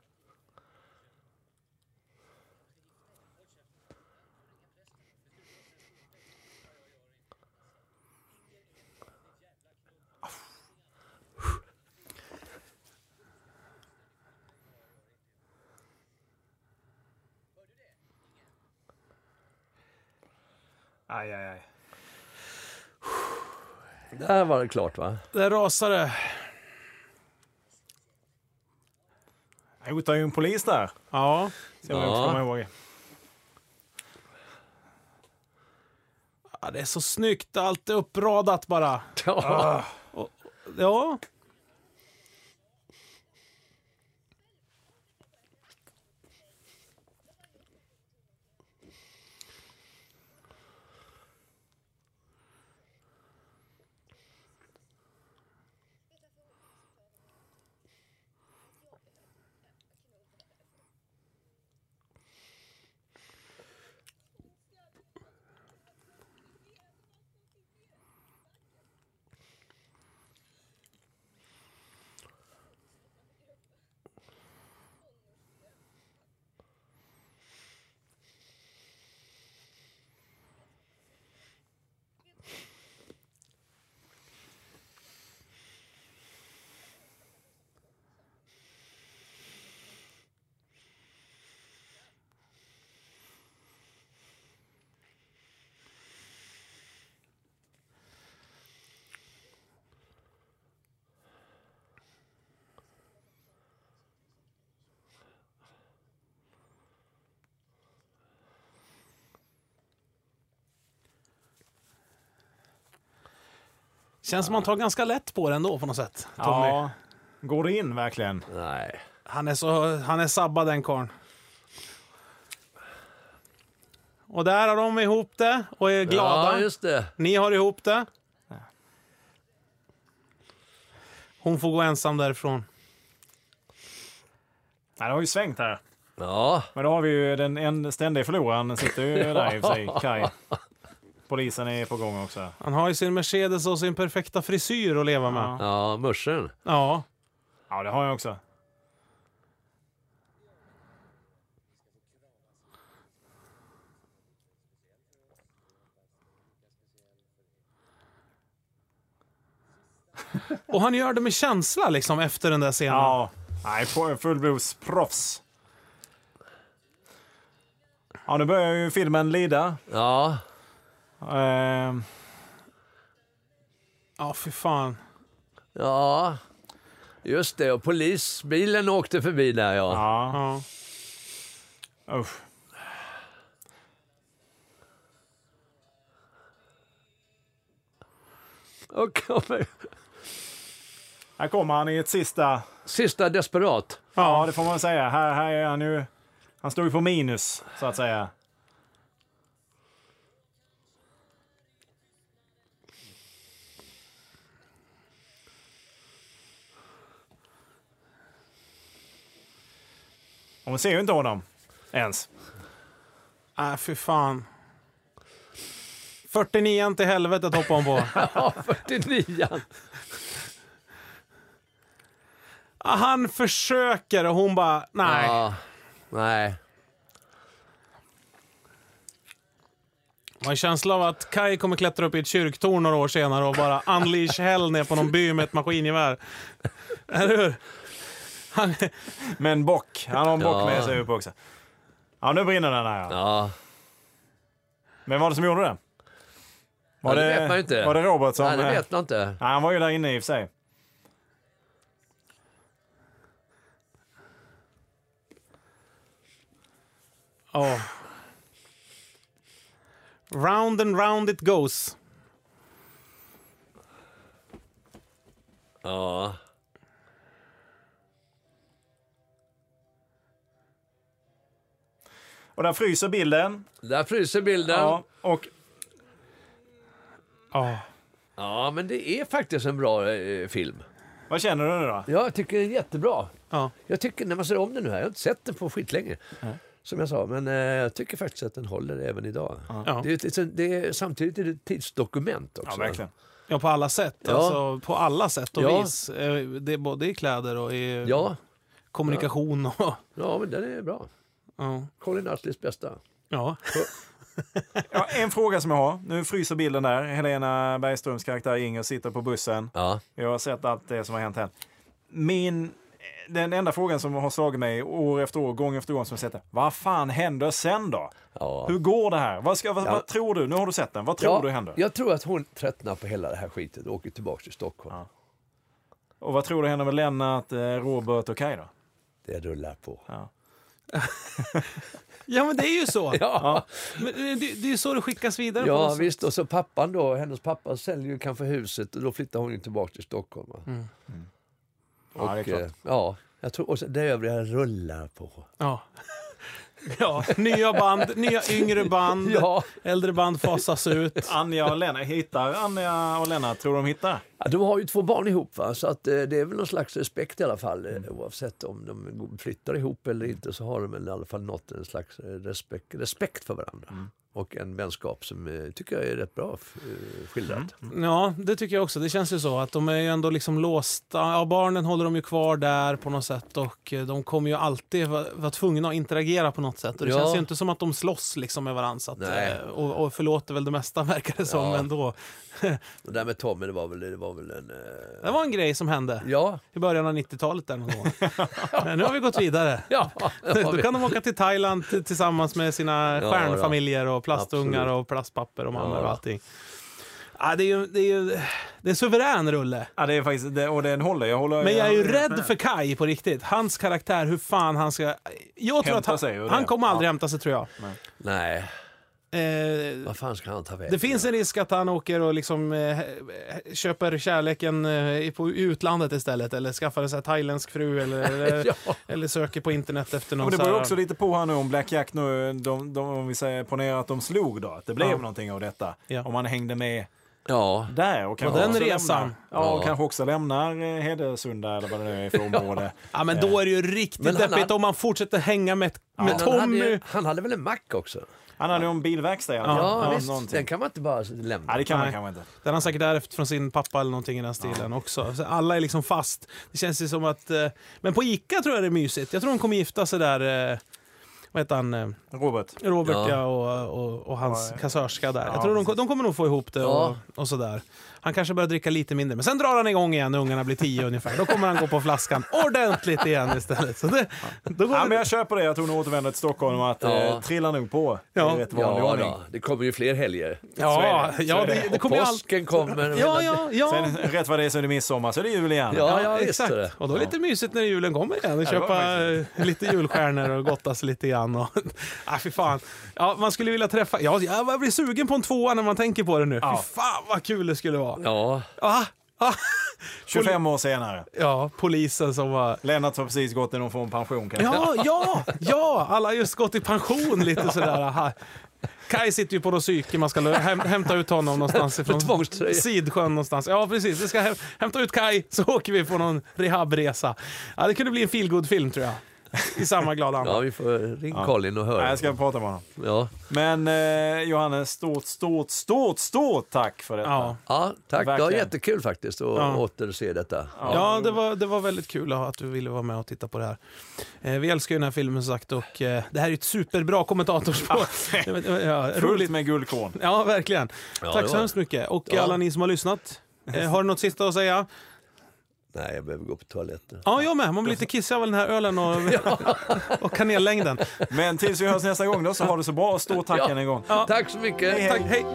Aj, aj, aj.
Där var det klart va?
Det rasade.
Hotar ju en polis där.
Ja.
Ska man
Ja.
komma ihåg.
ja. Det är så snyggt. Allt är uppradat bara.
Ja.
Ja. Känns som man tar ganska lätt på det ändå på något sätt. Tommy.
Ja. Går det in verkligen?
Nej.
Han är så, han är sabbad den karln. Och där har de ihop det och är glada.
Ja, just det.
Ni har ihop det. Hon får gå ensam därifrån.
Nej, det har ju svängt här.
Ja.
Men då har vi ju den en ständiga förloraren sitter ju där i och för sig, Kaj. (laughs) Polisen är på gång också.
Han har ju sin Mercedes och sin perfekta frisyr att leva med.
Ja.
Ja, muschen.
Ja.
Ja, det har jag också. (laughs)
Och han gör det med känsla liksom efter den där scenen.
Ja, nej, på- fullblodsproffs. Ja, nu börjar ju filmen lida.
Ja.
Ehm,
Ja, fy fan.
Ja. Just det, och polisbilen åkte förbi där ja.
ja,
Ja.
usch.
Och kommer...
Här kommer han i ett sista...
Sista desperat.
Ja, det får man säga. Här, här är han ju... Han står ju på minus, så att säga. Hon ser ju inte honom. Ens.
Nej, fy fan. 49 till helvetet hoppar hon på. (laughs)
Ja, 49
Ah, Han försöker och hon bara, nej.
Ja. Nej.
Man har en känsla av att Kai kommer klättra upp i ett kyrktorn några år senare och bara unleash hell ner på någon by med ett maskingevär. Eller hur? Han,
Men bock. Han har en bock med sig upp också. Ja, nu brinner den här. Ja. Vem var det som gjorde det? Var
Ja, det vet man ju inte.
Var det Robert som...
nej det vet man inte.
Nej, han var ju där inne i och för sig.
ja. Round and round it goes.
Ja.
Och där fryser bilden.
Där fryser bilden.
Ja,
Ja.
och
Ja.
men det är faktiskt en bra eh, film.
vad känner du nu då?
Ja, jag tycker det är jättebra.
Ja.
Jag tycker när man ser om den nu här, jag har inte sett den på skitlänge. Som jag sa, men eh, jag tycker faktiskt att den håller även idag.
Ja.
Det är, ett- det är, samtidigt är det ett tidsdokument också.
Ja, verkligen.
ja, på alla sätt.
Ja.
Alltså, på alla sätt och
Ja.
vis. Eh, Det är både i kläder och i
Ja,
kommunikation. Och,
ja, men den är bra.
Ja.
Colin Astleys bästa.
Ja. (laughs)
Ja, en fråga som jag har. Nu fryser bilden där. Helena Bergströms karaktär Inger sitter på bussen.
Ja.
Jag har sett allt det som har hänt här. Min, den enda frågan som har slagit mig år efter år, gång efter gång som jag sett det. Vad fan händer sen då?
Ja.
Hur går det här? Vad, ska, vad,
Ja.
vad tror du? Nu har du sett den. Vad tror
ja,
du händer?
Jag tror att hon tröttnar på hela det här skiten och åker tillbaka till Stockholm.
Ja. Och vad tror du händer med Lennart, eh, Robert och Kaj då?
Det rullar på.
Ja.
men det är ju så. (laughs)
Ja,
Men det, det är ju så det skickas vidare.
ja visst. Och så pappan då, hennes pappa säljer ju kanske huset och då flyttar hon ju tillbaka till Stockholm. Va?
Mm.
Ja, det är
Och,
klart.
eh, ja, jag tror, och så det övriga rullar på.
Ja. Ja. Nya band, nya yngre band,
Ja.
äldre band fasas ut.
Anja och Lennart, hittar Anja och Lennart, tror de hittar?
Ja, de har ju två barn ihop va? så att, eh, det är väl någon slags respekt i alla fall.
Mm.
Oavsett om de flyttar ihop eller inte så har de i alla fall nått en slags eh, respekt, respekt för varandra.
Mm.
Och en vänskap som eh, tycker jag är rätt bra eh, skildrat.
Ja, det tycker jag också. Det känns ju så att de är ju ändå liksom låsta. Ja, barnen håller de ju kvar där på något sätt och eh, de kommer ju alltid vara, tvungna att interagera på något sätt. Och det
Ja.
känns ju inte som att de slåss liksom med varandra. Att, och, och förlåter väl det mesta verkar det som
Ja.
ändå. (laughs)
Det där med Tommy, det var väl, det var väl en... eh,
Det var en grej som hände
Ja,
i början av 90-talet där någon gång. (laughs) Men nu har vi gått vidare. (laughs)
ja.
Då kan de åka till Thailand tillsammans med sina
Ja,
stjärnfamiljer och plastungar
Absolut.
och plastpapper och mammor
Ja.
och allting. Ja, det är ju det är, ju, det är en suverän rulle.
Ja, det är faktiskt, det, och den håller. Jag håller
Men jag är ju rädd för Kai på riktigt. Hans karaktär, hur fan han ska... Jag tror
Hämta
att han, han kommer aldrig
Ja.
hämta sig tror jag.
Nej,
Eh,
vad fan ska han ta vägen?
det finns en risk att han åker och liksom eh, köper kärleken eh, i- på utlandet istället. Eller skaffar en thailändsk fru eller, (laughs) eller,
Ja.
eller söker på internet efter någon
Och det beror
här-
också lite på här nu om Black Jack nu, de, de, om vi säger ponera att de slog då, att det blev
Ja.
någonting av detta.
Ja.
Om man hängde med
Ja,
där och kanske
den
också
resan.
Lämnar, ja, och
Ja.
kanske också lämnar eh, Hedesunda eller vad det nu är (laughs) för område.
Ja, men då är det ju riktigt
Men han
deppigt
hade-
om man fortsätter hänga med, med
Men han, hade,
Tommy.
han hade väl en mack också?
Han hade ju en bilverkstad i alla
Ja, visst.
någonting.
Den kan man inte bara lämna.
Nej, det kan man
Nej.
kanske inte.
Den har han säkert ärvt från sin pappa eller någonting i den stilen också. Så alla är liksom fast. Det känns ju som att... Eh, men på Ica tror jag det är mysigt. Jag tror de kommer gifta sig där... Eh, vad heter han? Eh,
Robert.
Robert
Ja.
ja. och, och, och hans
Ja,
kassörska där.
ja,
jag tror de, de kommer nog få ihop det
Ja.
och, och sådär. Han kanske börjar dricka lite mindre, men sen drar han igång igen när ungarna blir tio ungefär. Då kommer han gå på flaskan ordentligt igen istället. Så det, då går
Ja,
det,
men jag köper det att hon återvänder till Stockholm och att
Ja.
eh, trillar nog på
Ja.
i rätt vanlig
Ja,
ordning.
det kommer ju fler helger.
ja,
det.
ja,
det.
det, det
Och
kommer allt.
påsken kommer.
Ja, ja, ja.
Sen rätt vad det är så är det midsommar så är det jul igen.
Ja, ja,
exakt. Och då är det lite mysigt när julen kommer igen. Och köpa eh, lite julstjärnor och gottas lite grann. Och, (laughs) ah, fy fan. Ja, man skulle vilja träffa... Ja, jag blir sugen på en tvåa när man tänker på det nu.
Ja.
Fy fan vad kul det skulle vara.
Ja,
Ah, ah. (laughs)
25 år senare.
Ja, polisen som var...
Lennart har precis gått i någon form av pension kanske.
Ja, ja, ja! Alla har just gått i pension lite sådär. Aha. Kai sitter ju på något psyke, man ska häm hämta ut honom någonstans (laughs) ifrån. Sidsjön någonstans. Ja, precis. Vi ska häm hämta ut Kai så åker vi på någon rehabresa. Ja, det kunde bli en feelgood film tror jag. I samma glada anda.
Ja, vi får ringa Colin och
Nej,
höra.
jag ska prata med honom.
Ja.
Men eh, Johannes, stort, stort, stort, stort tack för detta.
Ja.
ja, tack. Det var
Verkligen.
jättekul faktiskt att
Ja.
återse detta.
Ja, det var, det var väldigt kul att du ville vara med och titta på det här. Eh, vi älskar ju den här filmen som sagt och eh, det här är ett superbra kommentatorspår. (laughs) ja,
Fullt
roligt.
med guldkorn.
Ja, verkligen.
Ja,
Tack så hemskt mycket. Och
Ja.
alla ni som har lyssnat. Eh, har du något sista att säga?
Nej, jag behöver gå på toaletten.
Ja, jag med. Man blir lite kissig av den här ölen och, (laughs) (laughs) och kanellängden.
Men tills vi hörs nästa gång då så har du så bra. Stort tack
Ja.
än en gång.
Ja.
Tack så mycket.
Hej, hej.
Tack, hej!